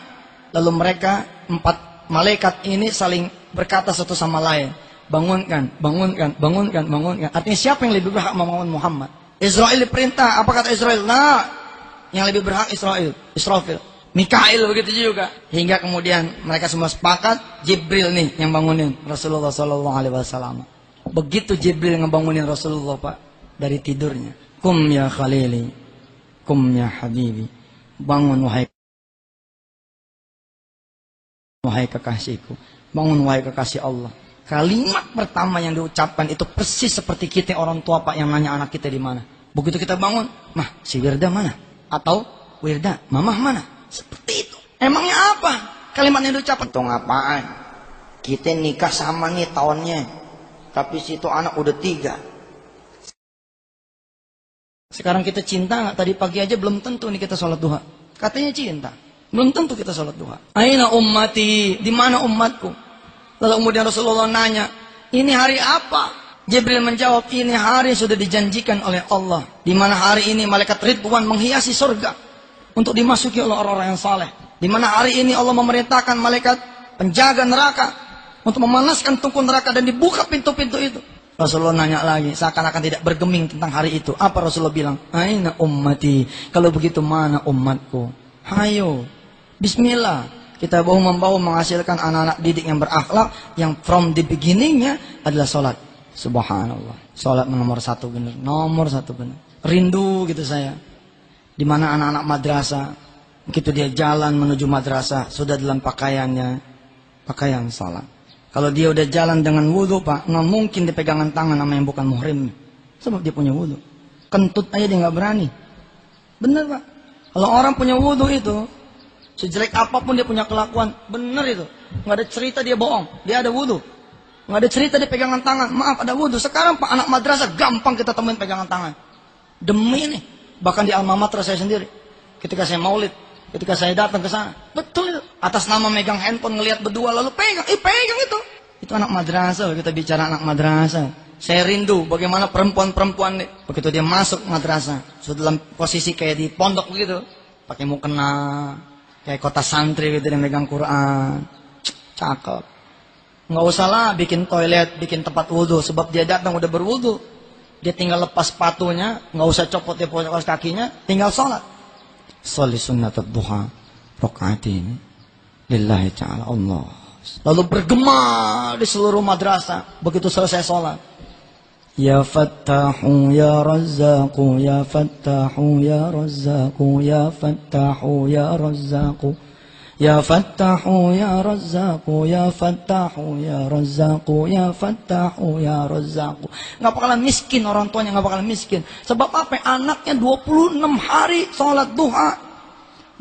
lalu mereka empat malaikat ini saling berkata satu sama lain, bangunkan, bangunkan, bangunkan, bangunkan. Artinya siapa yang lebih berhak membangun Muhammad? Israel diperintah, apa kata Israel? Nah, yang lebih berhak Israel, Israfil. Mikail begitu juga. Hingga kemudian mereka semua sepakat, Jibril nih yang bangunin Rasulullah Sallallahu Alaihi Wasallam. Begitu Jibril ngebangunin Rasulullah Pak dari tidurnya. Kum ya Khalili, kum ya Habibi. Bangun wahai wahai kekasihku. Bangun wahai kekasih Allah. Kalimat pertama yang diucapkan itu persis seperti kita orang tua Pak yang nanya anak kita di mana. Begitu kita bangun, mah si Wirda mana? Atau Wirda, mamah mana? Seperti itu. Emangnya apa? Kalimat yang diucapkan itu apaan? Kita nikah sama nih tahunnya. Tapi situ anak udah tiga. Sekarang kita cinta nggak? Tadi pagi aja belum tentu nih kita sholat duha. Katanya cinta. Belum tentu kita sholat duha. Aina ummati, di mana umatku? Lalu kemudian Rasulullah nanya, ini hari apa? Jibril menjawab, ini hari sudah dijanjikan oleh Allah. Di mana hari ini malaikat Ridwan menghiasi surga untuk dimasuki oleh orang-orang yang saleh. Di mana hari ini Allah memerintahkan malaikat penjaga neraka untuk memanaskan tungku neraka dan dibuka pintu-pintu itu. Rasulullah nanya lagi, seakan-akan tidak bergeming tentang hari itu. Apa Rasulullah bilang? Aina ummati. Kalau begitu mana umatku? Hayo, Bismillah. Kita bahu membawa menghasilkan anak-anak didik yang berakhlak, yang from the beginningnya adalah sholat. Subhanallah. Sholat nomor satu benar, nomor satu benar. Rindu gitu saya. Di mana anak-anak madrasah, begitu dia jalan menuju madrasah, sudah dalam pakaiannya, pakaian sholat. Kalau dia udah jalan dengan wudhu pak, nggak mungkin dipegangan tangan sama yang bukan muhrim. Sebab dia punya wudhu. Kentut aja dia nggak berani. Bener pak. Kalau orang punya wudhu itu, sejelek apa pun dia punya kelakuan, bener itu. Nggak ada cerita dia bohong, dia ada wudhu. Nggak ada cerita dia pegangan tangan. Maaf ada wudhu. Sekarang pak anak madrasah gampang kita temuin pegangan tangan. Demi nih. Bahkan di alma mater saya sendiri. Ketika saya maulid, Ketika saya datang ke sana, betul. Atas nama megang handphone ngelihat berdua lalu pegang, eh pegang itu. Itu anak madrasah, kita bicara anak madrasah. Saya rindu bagaimana perempuan-perempuan begitu dia masuk madrasah, sudah dalam posisi kayak di pondok begitu, pakai mukena, kayak kota santri gitu dia megang Quran. Cakep. Nggak usah lah bikin toilet, bikin tempat wudhu, sebab dia datang udah berwudhu. Dia tinggal lepas sepatunya, nggak usah copot dia kakinya, tinggal sholat. Salli sunnat duha ini lillahi ta'ala Allah. Lalu bergema di seluruh madrasah begitu selesai sholat. Ya Fattahu ya Razzaku ya Fattahu ya Razzaku ya Fattahu ya Razzaku Ya Fattahu ya Razzaku Ya Fattahu ya Razzaku Ya Fattahu ya Razzaku. Gak bakalan miskin orang tuanya Gak bakalan miskin. Sebab apa? Anaknya 26 hari sholat duha.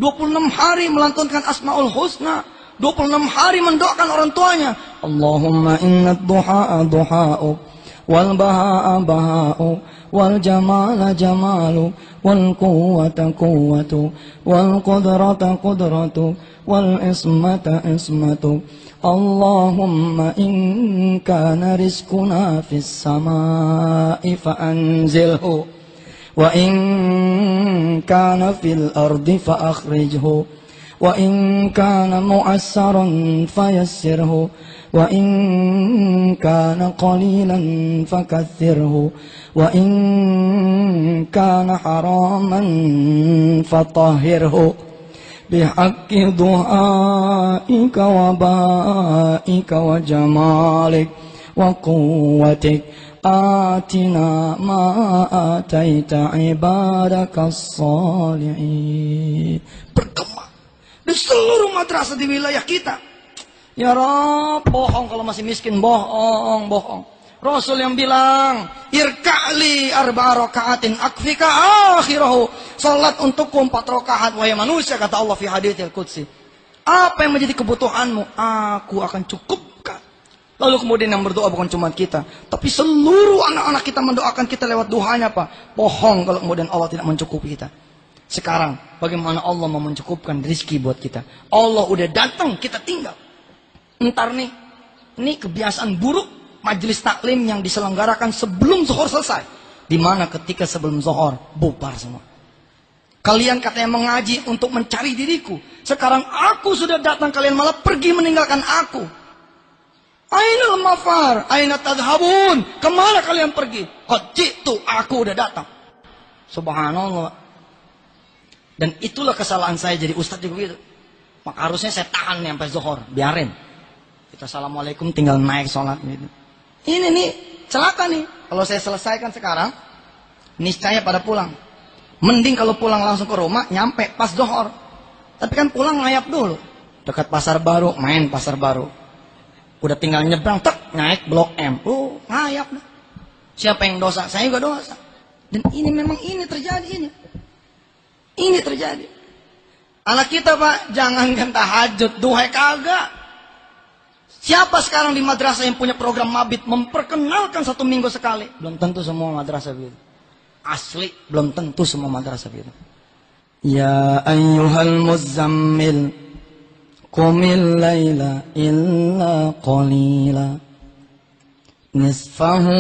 26 hari melantunkan Asma'ul Husna. 26 hari mendoakan orang tuanya. Allahumma inna duha duha'u Wal baha'a baha'u والجمال جمال والقوة قوة والقدرة قدرة والإصمة إصمة اللهم إن كان رزقنا في السماء فأنزله وإن كان في الأرض فأخرجه وإن كان مؤسرا فيسره وإن كان قليلا فكثره. وإن كان حراما فطهره بحق دعائك وبائك وجمالك وقوتك آتنا ما آتيت عبادك الصالحين bergema di seluruh madrasah di wilayah kita ya Rob bohong kalau masih miskin bohong bohong Rasul yang bilang, irka'li arba rakaatin akfika akhirahu. Salat untukku empat rakaat wahai manusia kata Allah fi haditsil qudsi. Apa yang menjadi kebutuhanmu? Aku akan cukupkan. Lalu kemudian yang berdoa bukan cuma kita, tapi seluruh anak-anak kita mendoakan kita lewat doanya Pak. Bohong kalau kemudian Allah tidak mencukupi kita. Sekarang bagaimana Allah mau mencukupkan rezeki buat kita? Allah udah datang, kita tinggal. Ntar nih, ini kebiasaan buruk majelis taklim yang diselenggarakan sebelum zuhur selesai. Di mana ketika sebelum zuhur bubar semua. Kalian katanya mengaji untuk mencari diriku. Sekarang aku sudah datang, kalian malah pergi meninggalkan aku. Aina mafar, aina tadhabun. Ke mana kalian pergi? Jitu, aku udah datang. Subhanallah. Dan itulah kesalahan saya jadi ustadz juga gitu. Maka harusnya saya tahan sampai zuhur, biarin. Kita assalamualaikum tinggal naik sholat gitu. Ini nih celaka nih. Kalau saya selesaikan sekarang, niscaya pada pulang. Mending kalau pulang langsung ke rumah, nyampe pas dohor. Tapi kan pulang ngayap dulu. Dekat pasar baru, main pasar baru. Udah tinggal nyebrang, tek, naik blok M. Oh, ngayap dah. Siapa yang dosa? Saya juga dosa. Dan ini memang ini terjadi ini. Ini terjadi. Anak kita pak, jangan kan tahajud, duhai kagak. Siapa sekarang di madrasah yang punya program mabit memperkenalkan satu minggu sekali? Belum tentu semua madrasah begitu. Asli belum tentu semua madrasah begitu. Ya ayyuhal muzammil qumil laila illa qalila nisfahu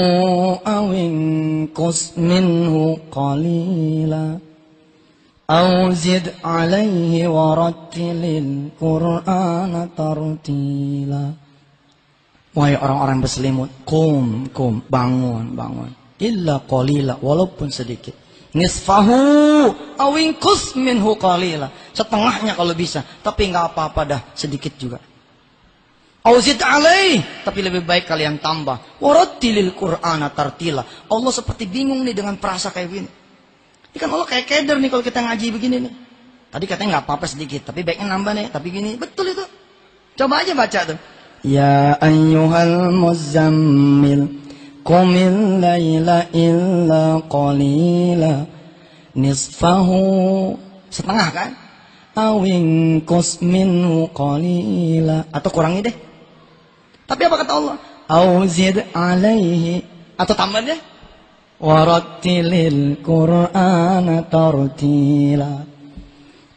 aw inqus minhu qalila أو زد عليه ورتل القرآن ترتيلا Wahai orang-orang berselimut, kum, kum, bangun, bangun. Illa qalila, walaupun sedikit. Nisfahu awingkus minhu qalila. Setengahnya kalau bisa, tapi nggak apa-apa dah, sedikit juga. Auzid alaih, tapi lebih baik kalian tambah. Warattilil Qur'ana tartila. Allah seperti bingung nih dengan perasa kayak gini. Ini kan Allah kayak keder nih kalau kita ngaji begini nih. Tadi katanya nggak apa-apa sedikit, tapi baiknya nambah nih. Tapi gini, betul itu. Coba aja baca tuh. Ya ayyuhal muzammil Qumil layla illa qalila Nisfahu Setengah kan Awin minhu qalila Atau kurangi deh. Tapi apa kata Allah? Auzid alaihi Atau tambah deh. Warattilil Qur'ana tartila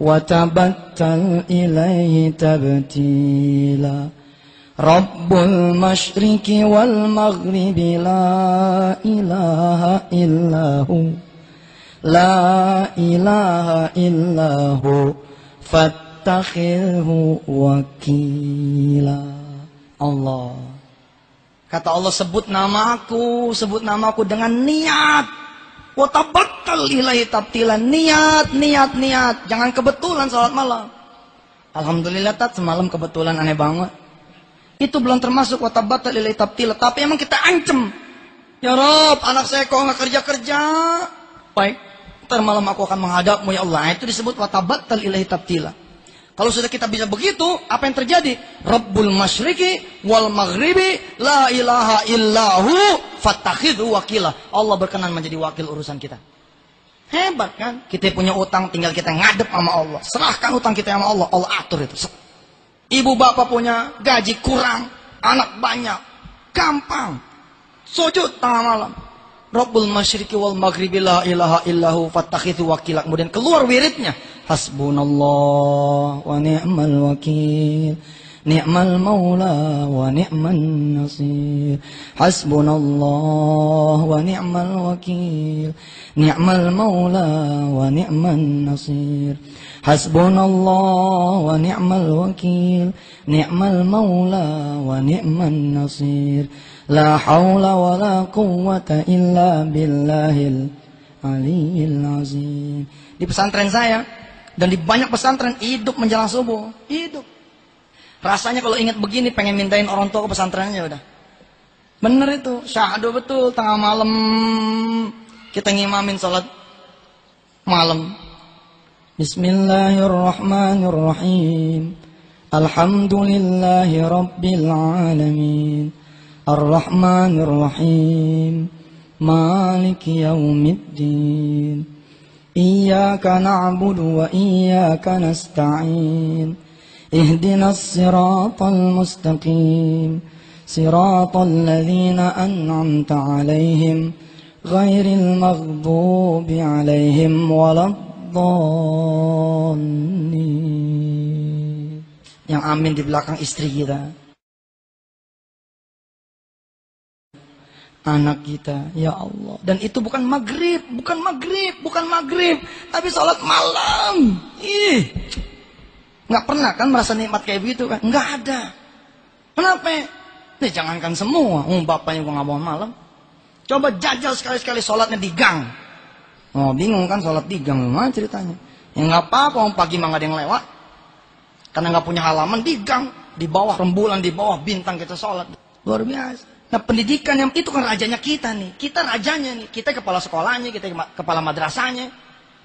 وتبتل إليه تبتيلا رب المشرق والمغرب لا إله إلا هو لا إله إلا هو فاتخذه وكيلا Allah Kata Allah sebut namaku Sebut namaku dengan niat Watabattal ilahi tabtilan. Niat, niat, niat. Jangan kebetulan sholat malam. Alhamdulillah tat semalam kebetulan aneh banget. Itu belum termasuk watabattal ilahi tabtilan. Tapi emang kita ancam. Ya Rob, anak saya kok nggak kerja-kerja. Baik, ntar malam aku akan menghadapmu ya Allah. Itu disebut watabattal ilahi tabtilan. Kalau sudah kita bisa begitu, apa yang terjadi? Rabbul masyriqi wal maghribi la ilaha illahu fattakhidhu wakila. Allah berkenan menjadi wakil urusan kita. Hebat kan? Kita punya utang tinggal kita ngadep sama Allah. Serahkan utang kita sama Allah, Allah atur itu. Ibu bapak punya gaji kurang, anak banyak, gampang. Sujud tengah malam. Rabbul masyriqi wal maghribi la ilaha illahu fattakhidhu wakila. Kemudian keluar wiridnya. Hasbunallah wa ni'mal wakil. Ni'mal maula wa ni'mal nasir. Hasbunallah wa ni'mal wakil. Ni'mal maula wa ni'mal nasir. Hasbunallah wa ni'mal wakil. Ni'mal maula wa ni'mal nasir. Haula wa la quwwata illa billahil aliyil azim. Di pesantren saya dan di banyak pesantren hidup menjelang subuh, hidup. Rasanya kalau ingat begini pengen mintain orang tua ke pesantrennya udah. Bener itu, syahadu betul tengah malam kita ngimamin salat malam. Bismillahirrahmanirrahim. Alhamdulillahi rabbil alamin. الرحمن الرحيم. مالك يوم الدين. إياك نعبد وإياك نستعين. اهدنا الصراط المستقيم. صراط الذين أنعمت عليهم غير المغضوب عليهم ولا الضالين. Yang amin di belakang istri kita. Anak kita. Ya Allah. Dan itu bukan maghrib bukan maghrib bukan maghrib. Tapi sholat malam. Ih. Nggak pernah kan merasa nikmat kayak begitu kan? Nggak ada. Kenapa? Nih jangankan semua. Um, bapaknya gua nggak bangun malam. Coba jajal sekali-sekali sholatnya di gang. Oh bingung kan sholat di gang. Gimana ceritanya? Ya nggak apa-apa om. Pagi mah ada yang lewat. Karena nggak punya halaman di gang. Di bawah rembulan di bawah bintang kita sholat. Luar biasa Nah pendidikan yang itu kan rajanya kita nih. Kita rajanya nih. Kita kepala sekolahnya, kita kepala madrasahnya.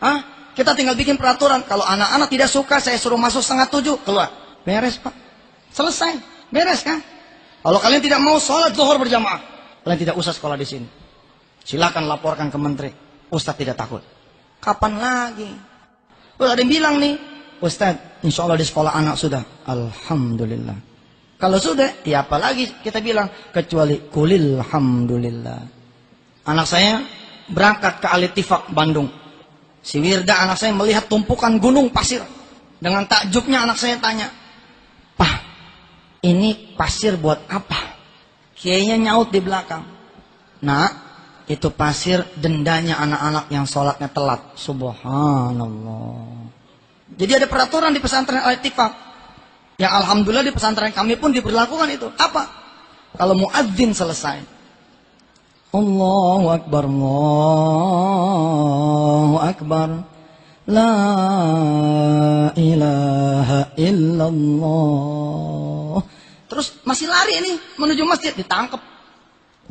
Hah? Kita tinggal bikin peraturan. Kalau anak-anak tidak suka, saya suruh masuk setengah tujuh. Keluar. Beres pak. Selesai. Beres kan? Kalau kalian tidak mau sholat zuhur berjamaah. Kalian tidak usah sekolah di sini. Silakan laporkan ke menteri. Ustadz tidak takut. Kapan lagi? Udah ada yang bilang nih. Ustadz, insya Allah di sekolah anak sudah. Alhamdulillah. Kalau sudah, ya apa lagi kita bilang kecuali kulil hamdulillah. Anak saya berangkat ke Alitifak Bandung. Si Wirda anak saya melihat tumpukan gunung pasir. Dengan takjubnya anak saya tanya, Pak, ini pasir buat apa? Kayaknya nyaut di belakang. Nah, itu pasir dendanya anak-anak yang sholatnya telat. Subhanallah. Jadi ada peraturan di pesantren Al-Ittifaq. Yang alhamdulillah di pesantren kami pun diberlakukan itu. Apa? Kalau muadzin selesai. Allahu Akbar, Allahu Akbar. La ilaha illallah. Terus masih lari ini menuju masjid ditangkap.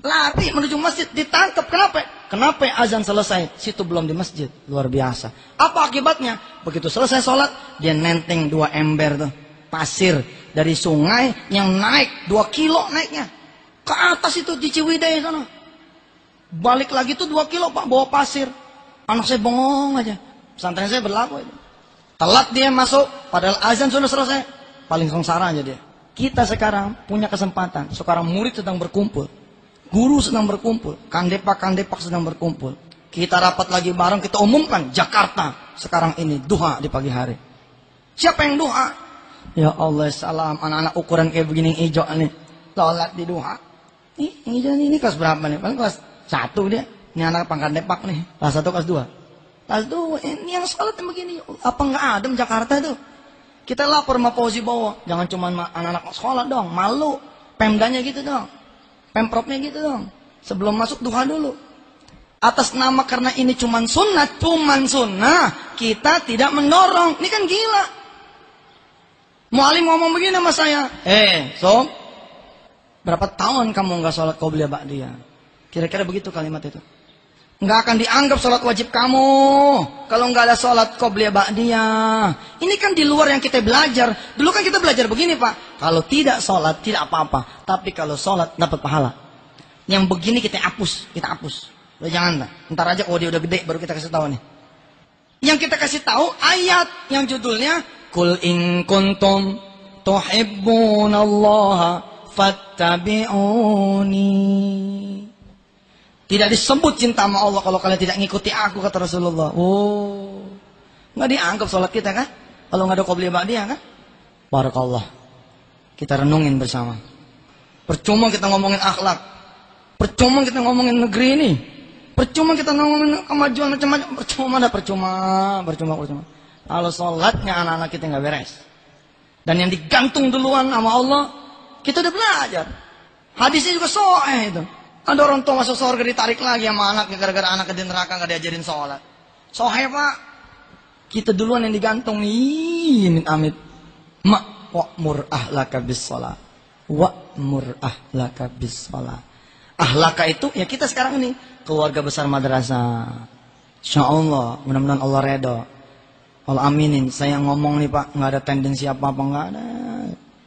Lari menuju masjid ditangkap. Kenapa? Kenapa azan selesai? Situ belum di masjid. Luar biasa. Apa akibatnya? Begitu selesai sholat, dia nenteng dua ember tuh. Pasir dari sungai yang naik dua kilo naiknya. Ke atas itu di Ciwidey sana. Balik lagi tuh dua kilo pak bawa pasir. Anak saya bengong aja. Pesantren saya berlaku itu. Telat dia masuk, padahal azan sudah selesai. Paling sengsara aja dia. Kita sekarang punya kesempatan. Sekarang murid sedang berkumpul. Guru sedang berkumpul. Kandepak-kandepak sedang berkumpul. Kita rapat lagi bareng, kita umumkan Jakarta sekarang ini duha di pagi hari. Siapa yang duha? Ya Allah salam anak-anak ukuran kayak begini hijau nih. Sholat di duha. Ini hijau ini, ini kelas berapa nih? Paling kelas satu dia. Ini anak pangkat depak nih. Kelas satu kelas dua. Kelas dua. Ini yang sholat yang begini. Apa nggak ada di Jakarta tuh? Kita lapor sama Fauzi Bowo. Jangan cuma anak-anak sekolah dong. Malu. Pemdanya gitu dong. Pemprovnya gitu dong. Sebelum masuk duha dulu. Atas nama karena ini cuma sunnah. Cuma sunnah. Kita tidak mendorong. Ini kan gila. Mualim ngomong begini sama saya. Eh, so. Berapa tahun kamu nggak sholat qobliyah ba'diyah? Kira-kira begitu kalimat itu. Nggak akan dianggap sholat wajib kamu. Kalau nggak ada sholat qobliyah ba'diyah. Ini kan di luar yang kita belajar. Dulu kan kita belajar begini pak. Kalau tidak sholat tidak apa-apa. Tapi kalau sholat dapat pahala. Yang begini kita hapus. Kita hapus. Udah jangan. Ntar aja kalau dia udah gede baru kita kasih tahu nih. Yang kita kasih tahu ayat yang judulnya Kul in kuntum tuhibbunallaha fattabi'uni. Tidak disebut cinta sama Allah kalau kalian tidak ngikuti aku kata Rasulullah. Oh. Nggak dianggap sholat kita kan? Kalau nggak ada qobliyah dia kan? Barakallah. Kita renungin bersama. Percuma kita ngomongin akhlak. Percuma kita ngomongin negeri ini. Percuma kita ngomongin kemajuan macam-macam. Percuma ada percuma, percuma, percuma. Kalau sholatnya anak-anak kita nggak beres. Dan yang digantung duluan sama Allah, kita udah belajar. Hadisnya juga soeh itu. Ada orang tua masuk surga ditarik lagi sama anaknya gara-gara anak di neraka nggak diajarin sholat. Sohe pak, kita duluan yang digantung nih, min amit. Ma wa'mur ahlaka bis sholat. Wa'mur ahlaka bis sholat. Ahlaka itu ya kita sekarang ini keluarga besar madrasah. Insya Allah, mudah-mudahan Allah redha. Allah aminin. Saya ngomong nih pak, nggak ada tendensi apa-apa nggak ada.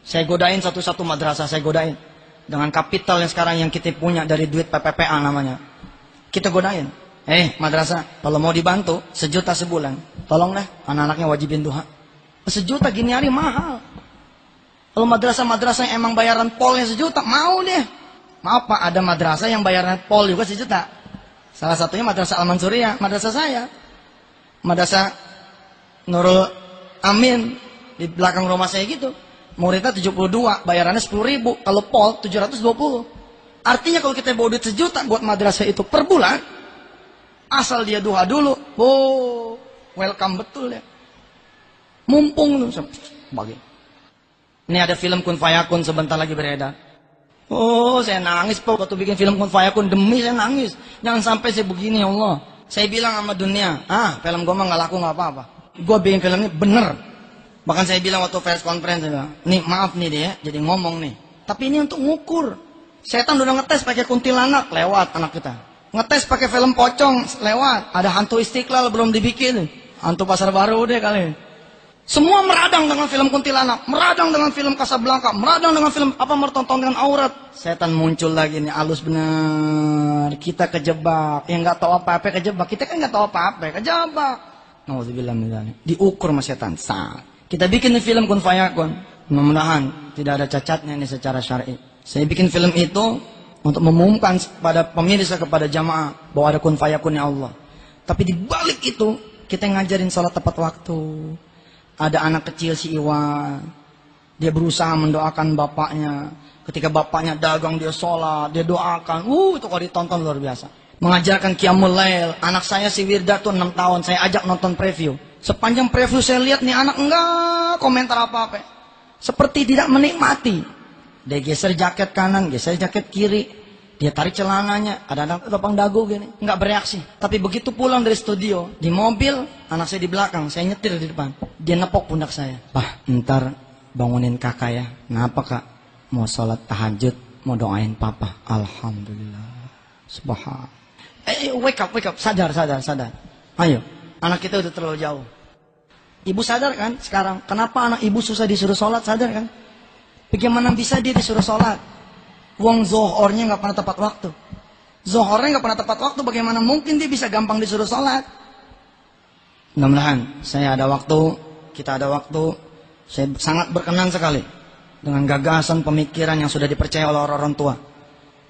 Saya godain satu-satu madrasah, saya godain dengan kapital yang sekarang yang kita punya dari duit PPPA namanya. Kita godain. Eh, madrasah, kalau mau dibantu sejuta sebulan, tolong deh anak-anaknya wajibin duha. Sejuta gini hari mahal. Kalau madrasah-madrasah yang emang bayaran polnya sejuta, mau deh. Maaf Pak, ada madrasah yang bayaran pol juga sejuta. Salah satunya madrasah Al-Mansuriyah, madrasah saya. Madrasah Nurul Amin di belakang rumah saya gitu. Muridnya 72, bayarannya 10 ribu. Kalau pol 720. Artinya kalau kita bawa duit sejuta buat madrasah itu per bulan, asal dia duha dulu, oh, welcome betul ya. Mumpung tuh, bagi. Ini ada film Kun Fayakun sebentar lagi beredar. Oh, saya nangis pak waktu bikin film Kun Fayakun demi saya nangis. Jangan sampai saya begini ya Allah. Saya bilang sama dunia, ah film gue mah nggak laku nggak apa-apa. Gue bikin film ini bener, Bahkan saya bilang waktu press conference, bilang, nih maaf nih dia, jadi ngomong nih. Tapi ini untuk ngukur. Setan udah ngetes pakai kuntilanak, lewat anak kita. Ngetes pakai film pocong, lewat. Ada hantu istiqlal belum dibikin. Hantu pasar baru deh kali. Semua meradang dengan film kuntilanak, meradang dengan film Casablanca, meradang dengan film apa mertonton dengan aurat. Setan muncul lagi nih, alus benar. Kita kejebak, yang nggak tahu apa-apa kejebak. Kita kan nggak tahu apa-apa, kejebak. Diukur sama setan. Kita bikin film kun fayakun. Mudah-mudahan tidak ada cacatnya ini secara syar'i. Saya bikin film itu untuk mengumumkan kepada pemirsa kepada jamaah bahwa ada kun fayakunnya Allah. Tapi di balik itu kita ngajarin salat tepat waktu. Ada anak kecil si Iwan, dia berusaha mendoakan bapaknya. Ketika bapaknya dagang dia sholat, dia doakan. Uh itu kalau ditonton luar biasa. Mengajarkan Qiyamul Lail. Anak saya si Wirda tuh 6 tahun, saya ajak nonton preview. Sepanjang preview saya lihat nih anak enggak komentar apa-apa. Seperti tidak menikmati. Dia geser jaket kanan, geser jaket kiri. Dia tarik celananya, ada anak topang dagu gini, nggak bereaksi. Tapi begitu pulang dari studio, di mobil, anak saya di belakang, saya nyetir di depan. Dia nepok pundak saya. Pah, ntar bangunin kakak ya. Kenapa kak? Mau sholat tahajud, mau doain papa. Alhamdulillah. Subhan. Eh, wake up, wake up. Sadar, sadar, sadar. Ayo, anak kita udah terlalu jauh. Ibu sadar kan sekarang? Kenapa anak ibu susah disuruh sholat? Sadar kan? Bagaimana bisa dia disuruh sholat? Wong zohornya nggak pernah tepat waktu. Zohornya nggak pernah tepat waktu, bagaimana mungkin dia bisa gampang disuruh sholat? Mudah-mudahan saya ada waktu, kita ada waktu, saya sangat berkenan sekali dengan gagasan pemikiran yang sudah dipercaya oleh orang-orang tua.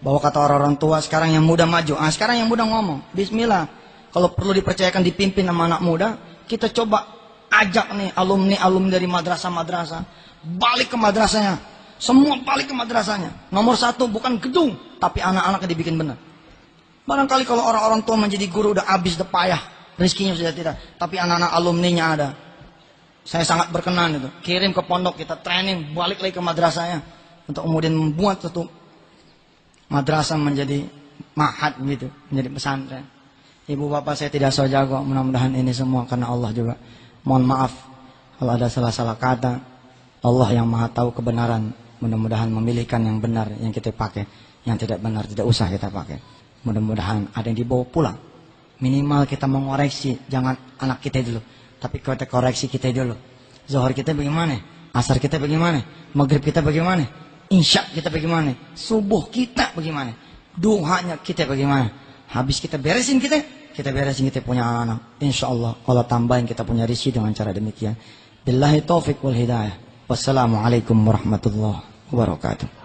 Bahwa kata orang-orang tua sekarang yang muda maju, ah sekarang yang muda ngomong, Bismillah. Kalau perlu dipercayakan dipimpin sama anak muda, kita coba ajak nih alumni-alumni dari madrasah-madrasah balik ke madrasahnya semua balik ke madrasahnya. Nomor satu bukan gedung, tapi anak-anaknya dibikin benar. Barangkali kalau orang-orang tua menjadi guru udah habis, udah payah. Rizkinya sudah tidak. Tapi anak-anak alumninya ada. Saya sangat berkenan itu. Kirim ke pondok kita training, balik lagi ke madrasahnya. Untuk kemudian membuat satu madrasah menjadi mahat gitu. Menjadi pesantren. Ibu bapak saya tidak so jago. Mudah-mudahan ini semua karena Allah juga. Mohon maaf kalau ada salah-salah kata. Allah yang maha tahu kebenaran Mudah-mudahan memilihkan yang benar yang kita pakai. Yang tidak benar tidak usah kita pakai. Mudah-mudahan ada yang dibawa pulang. Minimal kita mengoreksi. Jangan anak kita dulu. Tapi kita koreksi kita dulu. Zohor kita bagaimana? Asar kita bagaimana? Maghrib kita bagaimana? Insya kita bagaimana? Subuh kita bagaimana? Duhanya kita bagaimana? Habis kita beresin kita, kita beresin kita punya anak. Insya Allah Allah tambahin kita punya risi dengan cara demikian. Billahi taufiq wal hidayah. Wassalamualaikum warahmatullahi wabarakatuh